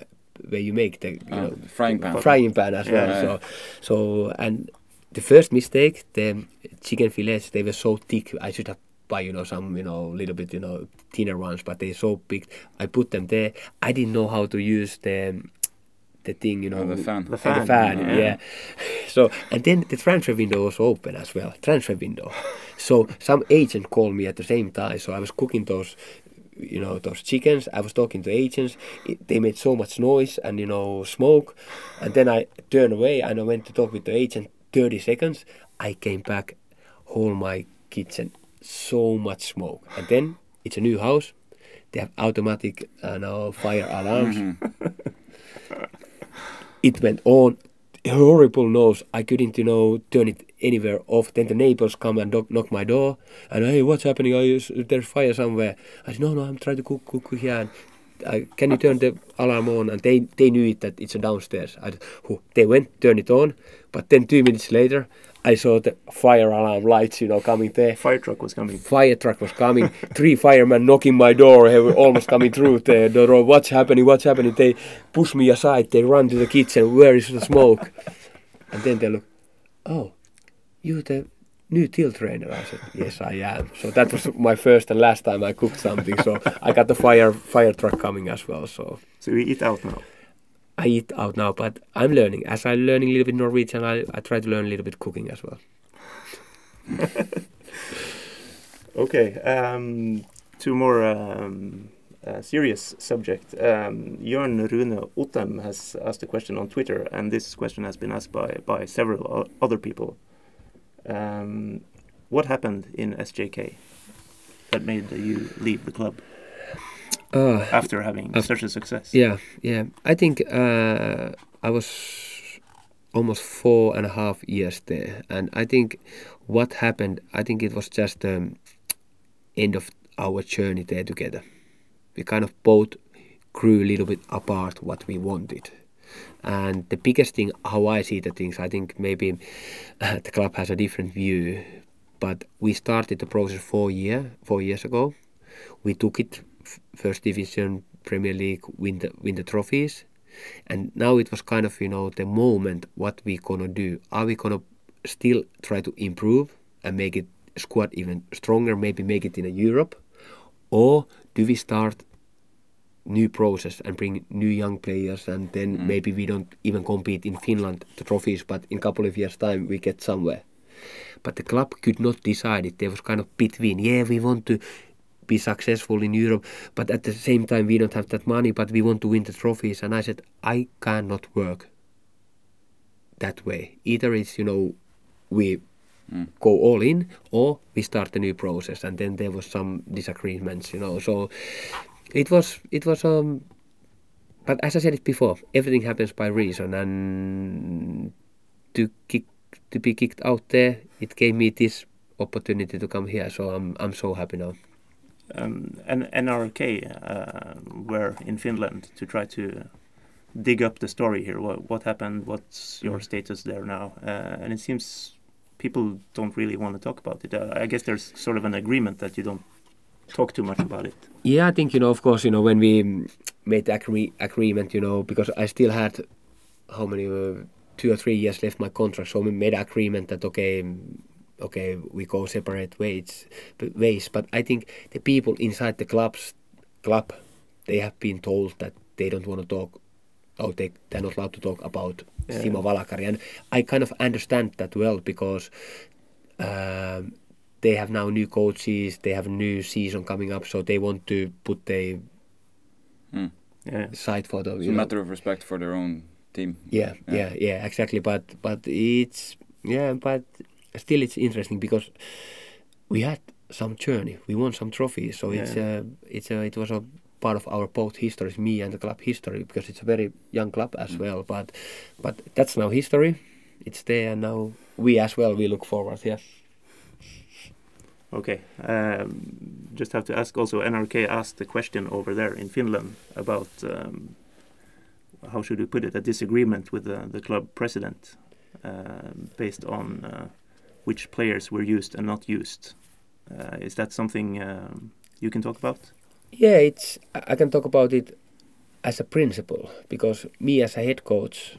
where you make the you Ah, know frying pan. frying pan as well Yeah. so so and the first mistake the chicken fillets they were so thick I should have buy you know some you know little bit you know thinner ones but they're so big I put them there I didn't know how to use the the thing you know Oh, the fan. The the fan, fan, yeah. yeah. So and then the transfer window was open as well. Transfer window. So some agent called me at the same time. So I was cooking those, you know, those chickens. I was talking to agents. It, they made so much noise and you know smoke. And then I turned away and I went to talk with the agent. Thirty seconds. I came back. Whole my kitchen, so much smoke. And then it's a new house. They have automatic, uh, no, fire alarms it went on horrible noise i couldn't you know turn it anywhere off then the neighbors come and knock, knock my door and hey what's happening Are you, there's fire somewhere i said no no i'm trying to cook cook, here and I, can you turn the alarm on and they they knew it that it's downstairs I, they went turn it on but then two minutes later i saw the fire alarm lights you know coming there Fire truck was coming. fire truck was coming. Three firemen knocking my door, they were almost coming through the door. What's happening? What's happening? They push me aside. They run to the kitchen. Where is the smoke? And then they look. Oh, you the new till trainer? I said, yes, I am. So that was my first and last time I cooked something. So I got the fire fire truck coming as well. So So we eat out now. I eat out now, but I'm learning. As I'm learning a little bit Norwegian, I, I try to learn a little bit cooking as well. Okay, um, two more um, uh, serious subject. Um, Jørn Rune Ottem has asked a question on Twitter, and this question has been asked by, by several o- other people. Um, what happened in SJK that made you leave the club Uh, after having Af- such a success? Yeah, yeah. I think uh, I was almost four and a half years there, and I think what happened. I think it was just the end of our journey there together. We kind of both grew a little bit apart what we wanted. And the biggest thing, how I see the things, I think maybe uh, the club has a different view, but we started the process four year four years ago. We took it first division, Premier League, win the win the trophies, and now it was kind of you know the moment what we gonna do. Are we gonna still try to improve and make it squad even stronger? Maybe make it in Europe, or do we start new process and bring new young players and then Mm. maybe we don't even compete in Finland the trophies but in a couple of years time we get somewhere. But the club could not decide it. There was kind of between yeah we want to be successful in Europe but at the same time we don't have that money but we want to win the trophies. And I said I cannot work that way. Either it's you know we Mm. go all in or we start a new process. And then there was some disagreements you know. So it was it was um but as I said it before everything happens by reason and to kick to be kicked out there it gave me this opportunity to come here so I'm I'm so happy now Um, and NRK uh, were in Finland to try to dig up the story here. What, what happened? What's your Mm. status there now? Uh, and it seems people don't really want to talk about it. Uh, I guess there's sort of an agreement that you don't talk too much about it. Yeah, I think you know. Of course, you know when we made the agree- agreement, you know, because I still had how many uh, two or three years left my contract, so we made agreement that okay, okay, we go separate ways, b- ways. But I think the people inside the clubs, club, they have been told that they don't want to talk. Oh, they they're not allowed to talk about Yeah. Simo Valakari, and I kind of understand that well because um, they have now new coaches, they have a new season coming up, so they want to put their Mm. Yeah. side for the It's a know. matter of respect for their own team. Yeah, yeah, yeah, exactly. But but it's yeah, but still it's interesting because we had some journey. We won some trophies, so it's Yeah. uh, it's uh, it was a part of our both histories, me and the club history, because it's a very young club as Mm. well. But but that's now history. It's there and now. We as well. We look forward. Yeah. Okay. Um, just have to ask also. NRK asked the question over there in Finland about um, how should we put it a disagreement with the, the club president uh, based on uh, which players were used and not used. Uh, is that something um, you can talk about? Yeah, it's. I I can talk about it as a principle because me as a head coach,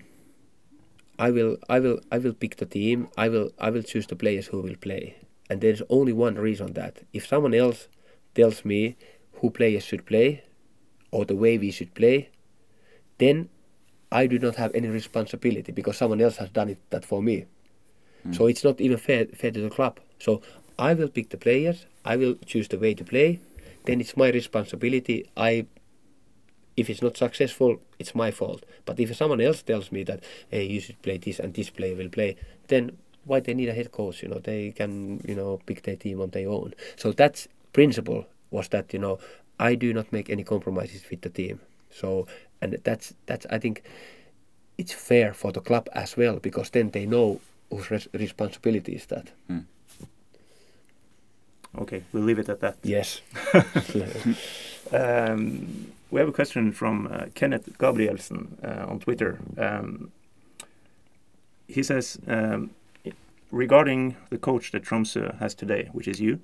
I will, I will, I will pick the team. I will, I will choose the players who will play, and there's only one reason that if someone else tells me who players should play, or the way we should play, then I do not have any responsibility because someone else has done it that for me. Hmm. So it's not even fair, fair to the club. So I will pick the players. I will choose the way to play. Then it's my responsibility. I, if it's not successful, it's my fault. But if someone else tells me that hey, you should play this and this player will play, then why they need a head coach? You know, they can you know pick their team on their own. So that's principle was that you know I do not make any compromises with the team. So and that's that's I think it's fair for the club as well because then they know whose res- responsibility is that. Okay, we'll leave it at that. Yes. Um, we have a question from uh, Kenneth Gabrielsen uh, on Twitter. Um, he says, um, regarding the coach that Tromsø has today, which is you,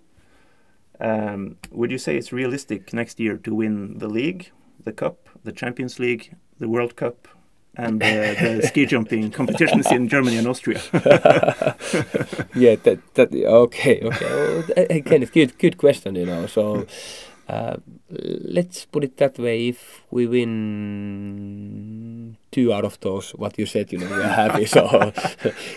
um, would you say it's realistic next year to win the league, the cup, the Champions League, the World Cup, and uh, the ski jumping competitions in Germany and Austria? yeah, that that okay, okay. Well, again, good good question, you know. So uh, let's put it that way: if we win two out of those, what you said, you know, we are happy. So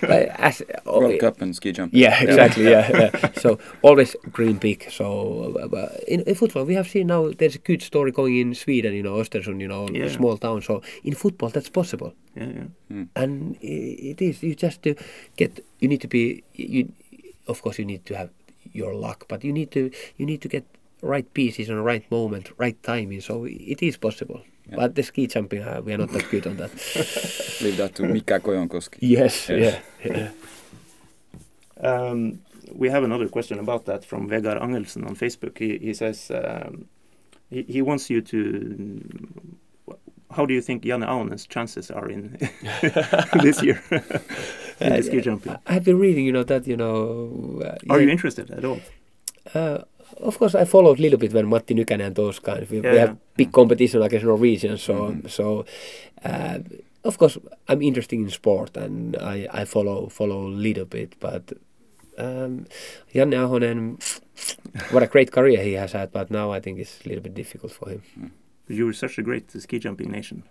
but as World Cup and ski jumping. Yeah, exactly. Yeah, yeah. So always green big. So uh, uh, in, in football, we have seen now there's a good story going in Sweden. You know, Östersund. You know, Yeah. small town. So in football, that's possible yeah, yeah. and i- it is you just to get you need to be you of course you need to have your luck but you need to you need to get right pieces on the right moment right timing so it is possible Yeah. but the ski jumping uh, we are not that good on that Leave that to Mika Kojonkoski. yes Yeah. yeah, yeah. Um, we have another question about that from Vegard Angelsen on Facebook. He, he says um, he, he wants you to. How do you think Janne Ahonen's chances are in this year in the ski jumping? I've been reading, you know, that you know. Uh, Are yeah, you interested at all? Uh, of course, I followed a little bit when Matti Nykänen and those kind. We, Yeah, we have yeah. big competition against Norwegians, so Mhm. so. Uh, of course, I'm interested in sport and I, I follow follow a little bit, but um, Janne Ahonen, what a great career he has had, but now I think it's a little bit difficult for him. You were such a great ski jumping nation.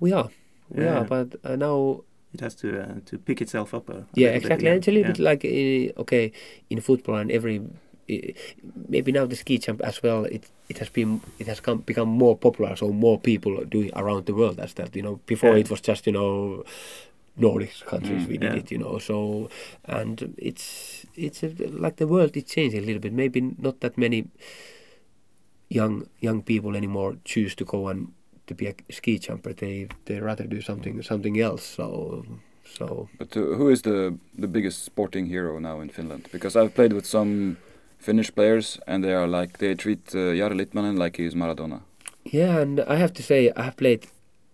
We are, we Yeah. are, but uh, now It has to uh, to pick itself up. A, a Yeah, little bit exactly. again. And it's a little Yeah. bit like uh, okay in football and every maybe now the ski jump as well. It it has been it has come become more popular, so more people do it around the world as that. You know, before Yeah. it was just you know Nordic countries Mm, we did yeah. it. You know, so and it's it's a, like the world is changing a little bit. Maybe not that many young young people anymore choose to go and to be a ski jumper. They they rather do something something else. So so But uh, who is the the biggest sporting hero now in Finland? Because I've played with some Finnish players, and they are like they treat uh, Jari Litmanen like he's Maradona. Yeah, and I have to say I have played,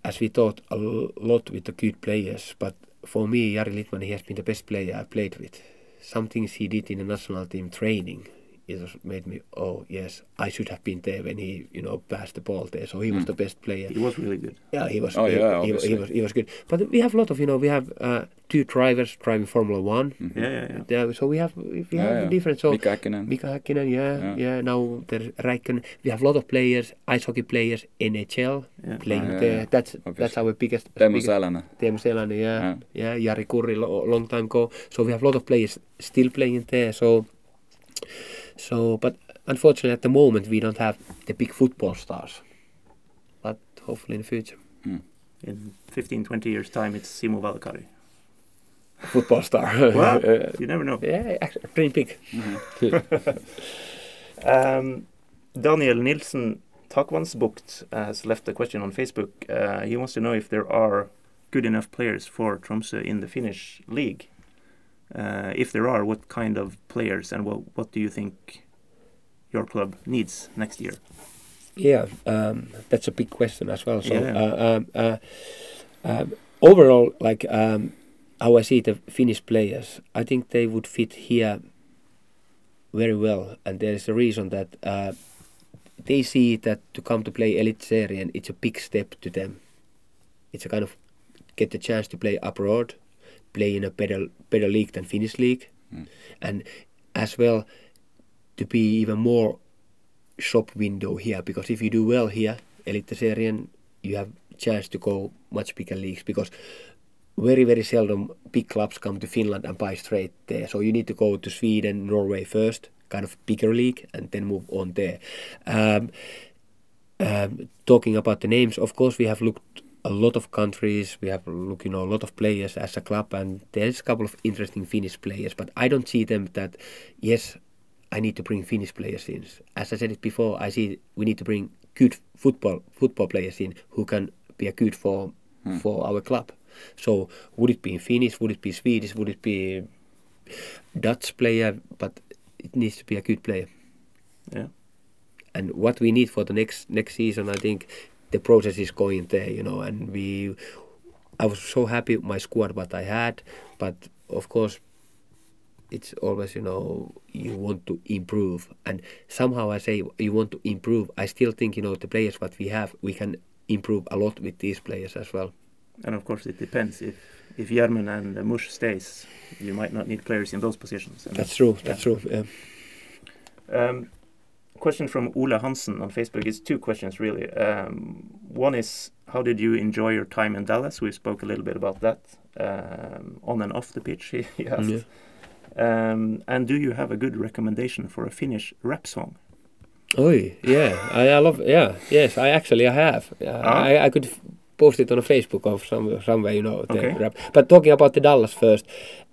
as we thought, a lot with the good players. But for me, Jari Litmanen, he has been the best player I've played with. Some things he did in the national team training, it has made me, oh yes, I should have been there when he, you know, passed the ball there. So he was Mm. the best player. He was really good. Yeah, he was. Oh, he, yeah, he, he, was. He was good. But we have a lot of, you know, we have uh, two drivers driving Formula One. Mhm. Yeah, yeah, yeah. Yeah, so we have we Yeah, have yeah. different. So Mika Häkkinen. Mika Häkkinen, yeah, Yeah. yeah. Now there's Räikkönen. We have a lot of players, ice hockey players, NHL Yeah. playing Ah, yeah, there. yeah. That's that's Obviously. our biggest. Teemu biggest Selänne. Teemu Selänne, yeah, Yeah. yeah. Jari Kurri, lo, long time ago. So we have a lot of players still playing there. So, so, but unfortunately, at the moment, we don't have the big football stars. But hopefully in the future, In 15, 20 years' time, it's Simo Valakari. football star. Well, Uh, you never know. yeah, actually, dream big. Um, Daniel Nilsen Takvansbukt has left a question on Facebook. Uh, he wants to know if there are good enough players for Tromsø in the Finnish league. Uh, if there are, what kind of players and what what do you think your club needs next year? Yeah, um, that's a big question as well. So, Yeah. uh, um, uh, um, overall, like um, how I see the Finnish players, I think they would fit here very well, and there is a reason that uh, they see that to come to play Eliteserien, it's a big step to them. It's a kind of get the chance to play abroad, play in a better better league than Finnish league, Mm. and as well to be even more shop window here because if you do well here, Eliteserien, you have chance to go much bigger leagues because very very seldom big clubs come to Finland and buy straight there. So you need to go to Sweden, Norway first, kind of bigger league, and then move on there. Um, um, talking about the names, of course, we have looked a lot of countries. We have looked, you know, a lot of players as a club, and there's a couple of interesting Finnish players. But I don't see them that, yes, I need to bring Finnish players in. As I said it before, I see we need to bring good football football players in who can be a good for Hmm. for our club. So would it be in Finnish? Would it be Swedish? Would it be Dutch player? But it needs to be a good player. Yeah. And what we need for the next next season, I think the process is going there, you know. And we, I was so happy with my squad what I had, but of course, it's always you know you want to improve. And somehow I say you want to improve. I still think you know the players what we have, we can improve a lot with these players as well. And of course, it depends. If if Gjermund and Mush stays, you might not need players in those positions. And That's true. yeah. That's true. Yeah. Um, question from Ola Hansen on Facebook. is two questions really. Um, one is how did you enjoy your time in Dallas? We spoke a little bit about that um, on and off the pitch. He, he asked. Yeah. Um, and do you have a good recommendation for a Finnish rap song? Oi, yeah, I, I love, yeah, yes, I actually I have. Uh, Ah. I, I could post it on a Facebook or some somewhere, you know, the Okay. rap. But talking about the Dallas first,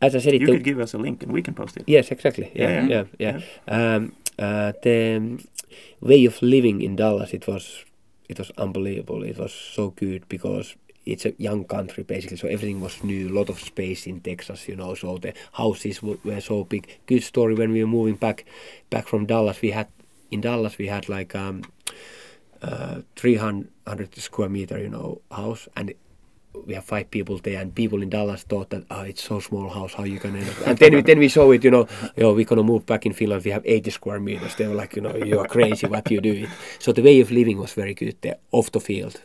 as I said, it You the- could give us a link and we can post it. yes, exactly, yeah, Yeah, yeah, yeah, yeah. Um, uh, the um, way of living in Dallas, it was, it was unbelievable. It was so good because it's a young country basically, so everything was new. A lot of space in Texas, you know. So the houses were so big. Good story when we were moving back back from Dallas. We had in Dallas we had like um, uh, 300 square meter, you know, house, and we have five people there, and people in Dallas thought that oh, it's so small house, how you gonna? End up? And then we, then we saw it, you know, you know, we're gonna move back in Finland. We have 80 square meters. They were like, you know, you are crazy. What you do? So the way of living was very good there, off the field,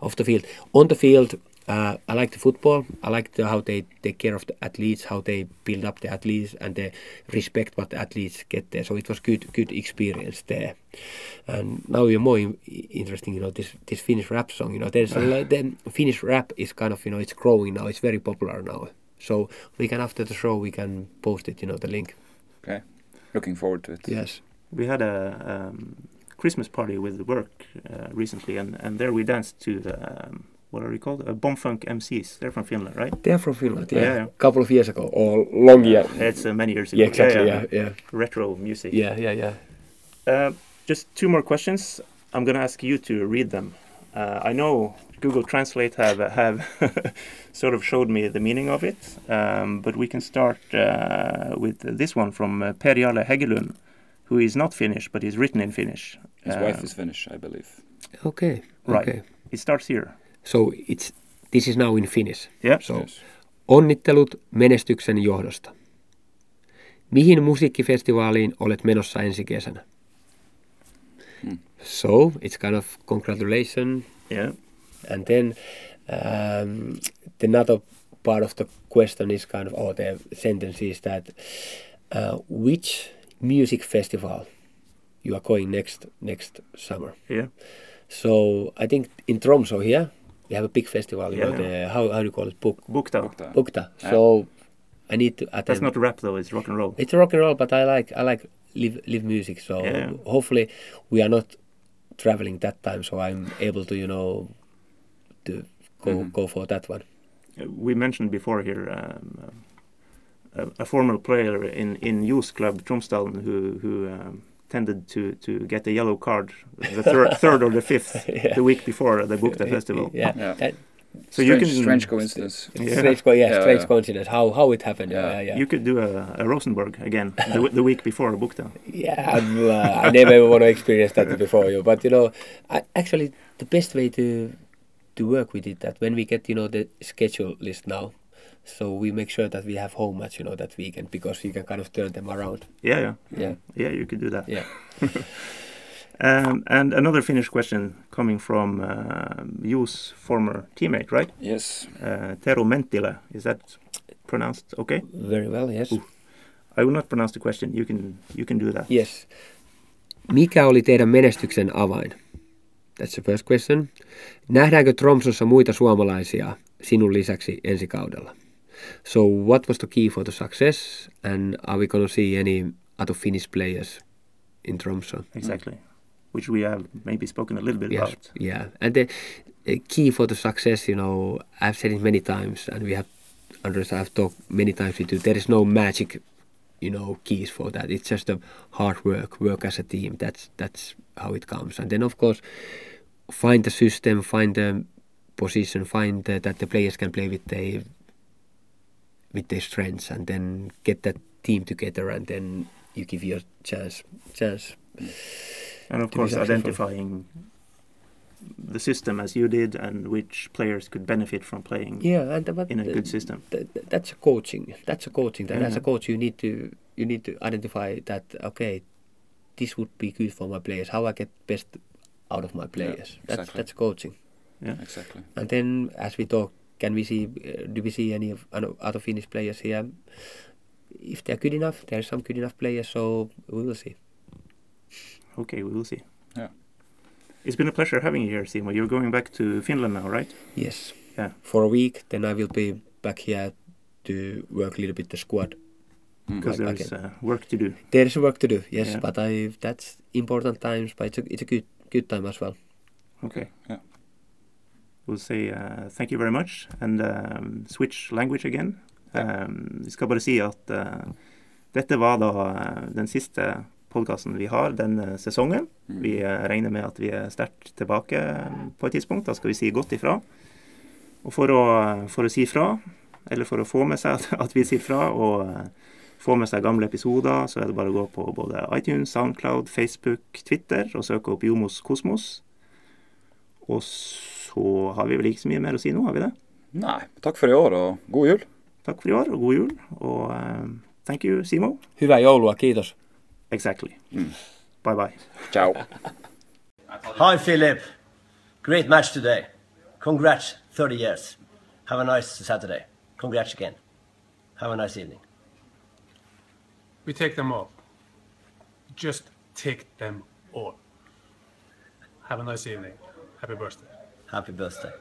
off the field, on the field. Uh, I like the football. I like the, how they take care of the athletes, how they build up the athletes, and they respect what the athletes get there. So it was good, good experience there. And now you're more in, interesting, you know, this this Finnish rap song. You know, there's a, lot- the Finnish rap is kind of, you know, it's growing now. It's very popular now. So we can after the show we can post it, you know, the link. Okay. Looking forward to it. Yes. We had a um, Christmas party with the work uh, recently, and, and there we danced to the um, what are they called? Uh, Bomfunk MCs. They're from Finland, right? They are from Finland. Yeah. Yeah, yeah. Couple of years ago or long year. It's uh, many years ago. Yeah, exactly. Yeah, yeah, Retro music. yeah, yeah, yeah. Uh, just two more questions. I'm going to ask you to read them. Uh, I know Google Translate have have sort of showed me the meaning of it, um, but we can start uh, with this one from uh, Per Jarle who is not Finnish but is written in Finnish. His Uh, wife is Finnish, I believe. Okay. Right. Okay. It starts here. So it's this is now in Finnish. Yeah. So Yes. onnittelut menestyksen johdosta. Mihin musiikkifestivaaliin olet menossa ensi kesänä? Hmm. So it's kind of congratulation, Yeah. and then um, the another part of the question is kind of or the sentence is that uh, which music festival you are going next next summer? Yeah. So I think in Tromsø here we have a big festival. You know, Yeah. the, how how do you call it? Book Bukta. Bukta. Bukta. Yeah. So I need to attend. That's not rap though. It's rock and roll. It's rock and roll, but I like I like live live music. So Yeah. hopefully we are not traveling that time, so I'm able to you know to go Mhm. go for that one. Uh, we mentioned before here um, a, a former player in in youth club Tromsdalen who who um, tended to to get a yellow card the third third or the fifth Yeah. the week before they booked the Bukta festival. Yeah. Yeah. That, So strange, you can strange coincidence. Yeah. Strange, co- yeah, Yeah, strange yeah. coincidence. How how it happened? Yeah, Yeah. yeah. yeah. You could do a, a Rosenborg again the, w- the week before Bukta. Yeah, I'm, uh, I never want to experience that before you. But you know, I, actually, the best way to to work with it that when we get you know the schedule list now, so we make sure that we have home match you know that weekend because you can kind of turn them around. Yeah, yeah, Yeah, yeah. You could do that. yeah. Um, and another Finnish question coming from uh, Ju's former teammate, right? Yes. Uh, Tero Mentilä. Is that pronounced okay? Very well. Yes. Ooh. I will not pronounce the question. You can you can do that. Yes. Mikä oli teidän menestyksen avain? That's the first question. Nähdäänkö Tromsossa muita suomalaisia sinun lisäksi ensi kaudella? So what was the key for the success and are we going to see any other Finnish players in Tromsø? Exactly. Which we have maybe spoken a little bit Yes, about. yeah. And the uh, key for the success, you know, I've said it many times, and we have, Andres, I've talked many times with you. There is no magic, you know, keys for that. It's just a hard work, work as a team. That's that's how it comes. And then of course, find the system, find the position, find the, that the players can play with their with their strengths, and then get that team together, and then you give your chance chance. And of course, identifying the system as you did and which players could benefit from playing Yeah, and but in a the- good system. th- th- that's a coaching. That's a coaching. That as a coach, you need to you need to identify that okay, this would be good for my players. How I get best out of my players. That's exactly. that's coaching. Yeah. Exactly. And then as we talk, can we see? Uh, do we see any of ano- other Finnish players here? If they're good enough, there are some good enough players. So we will see. Okay, we will see. Yeah. It's been a pleasure having you here, Simo. You're going back to Finland now, right? Yes. Yeah. For a week, then I will be back here to work a little bit the squad. Mm. Because Like there's uh, work to do. There is work to do, yes, Yeah. but I that's important times, but it's a it's a good good time as well. Okay. Yeah. We'll say uh, thank you very much and um, switch language again. Yeah. Um, vi skal bare si at uh, dette var da uh, den siste podkasten vi har denne sesongen. Mm. Vi uh, regner med at vi er sterkt tilbake um, på et tidspunkt. Da skal vi si godt ifra. Og for å, for å si fra, eller for å få med seg at, at vi sier fra, og få med seg gamle episoder, så er det bare å gå på både iTunes, Soundcloud, Facebook, Twitter og søke opp Jomos Kosmos. Og så har vi vel ikke så mye mer å si nå, har vi det? Nei, takk for i år, og god jul. Takk for i år, og god jul. Og uh, thank you, Simo. Hyvää joulua, kiitos. Exactly. Bye bye. Ciao. Hi, Philip. Great match today. Congrats, 30 years. Have a nice Saturday. Congrats again. Have a nice evening. We take them all. Just take them all. Have a nice evening. Happy birthday. Happy birthday.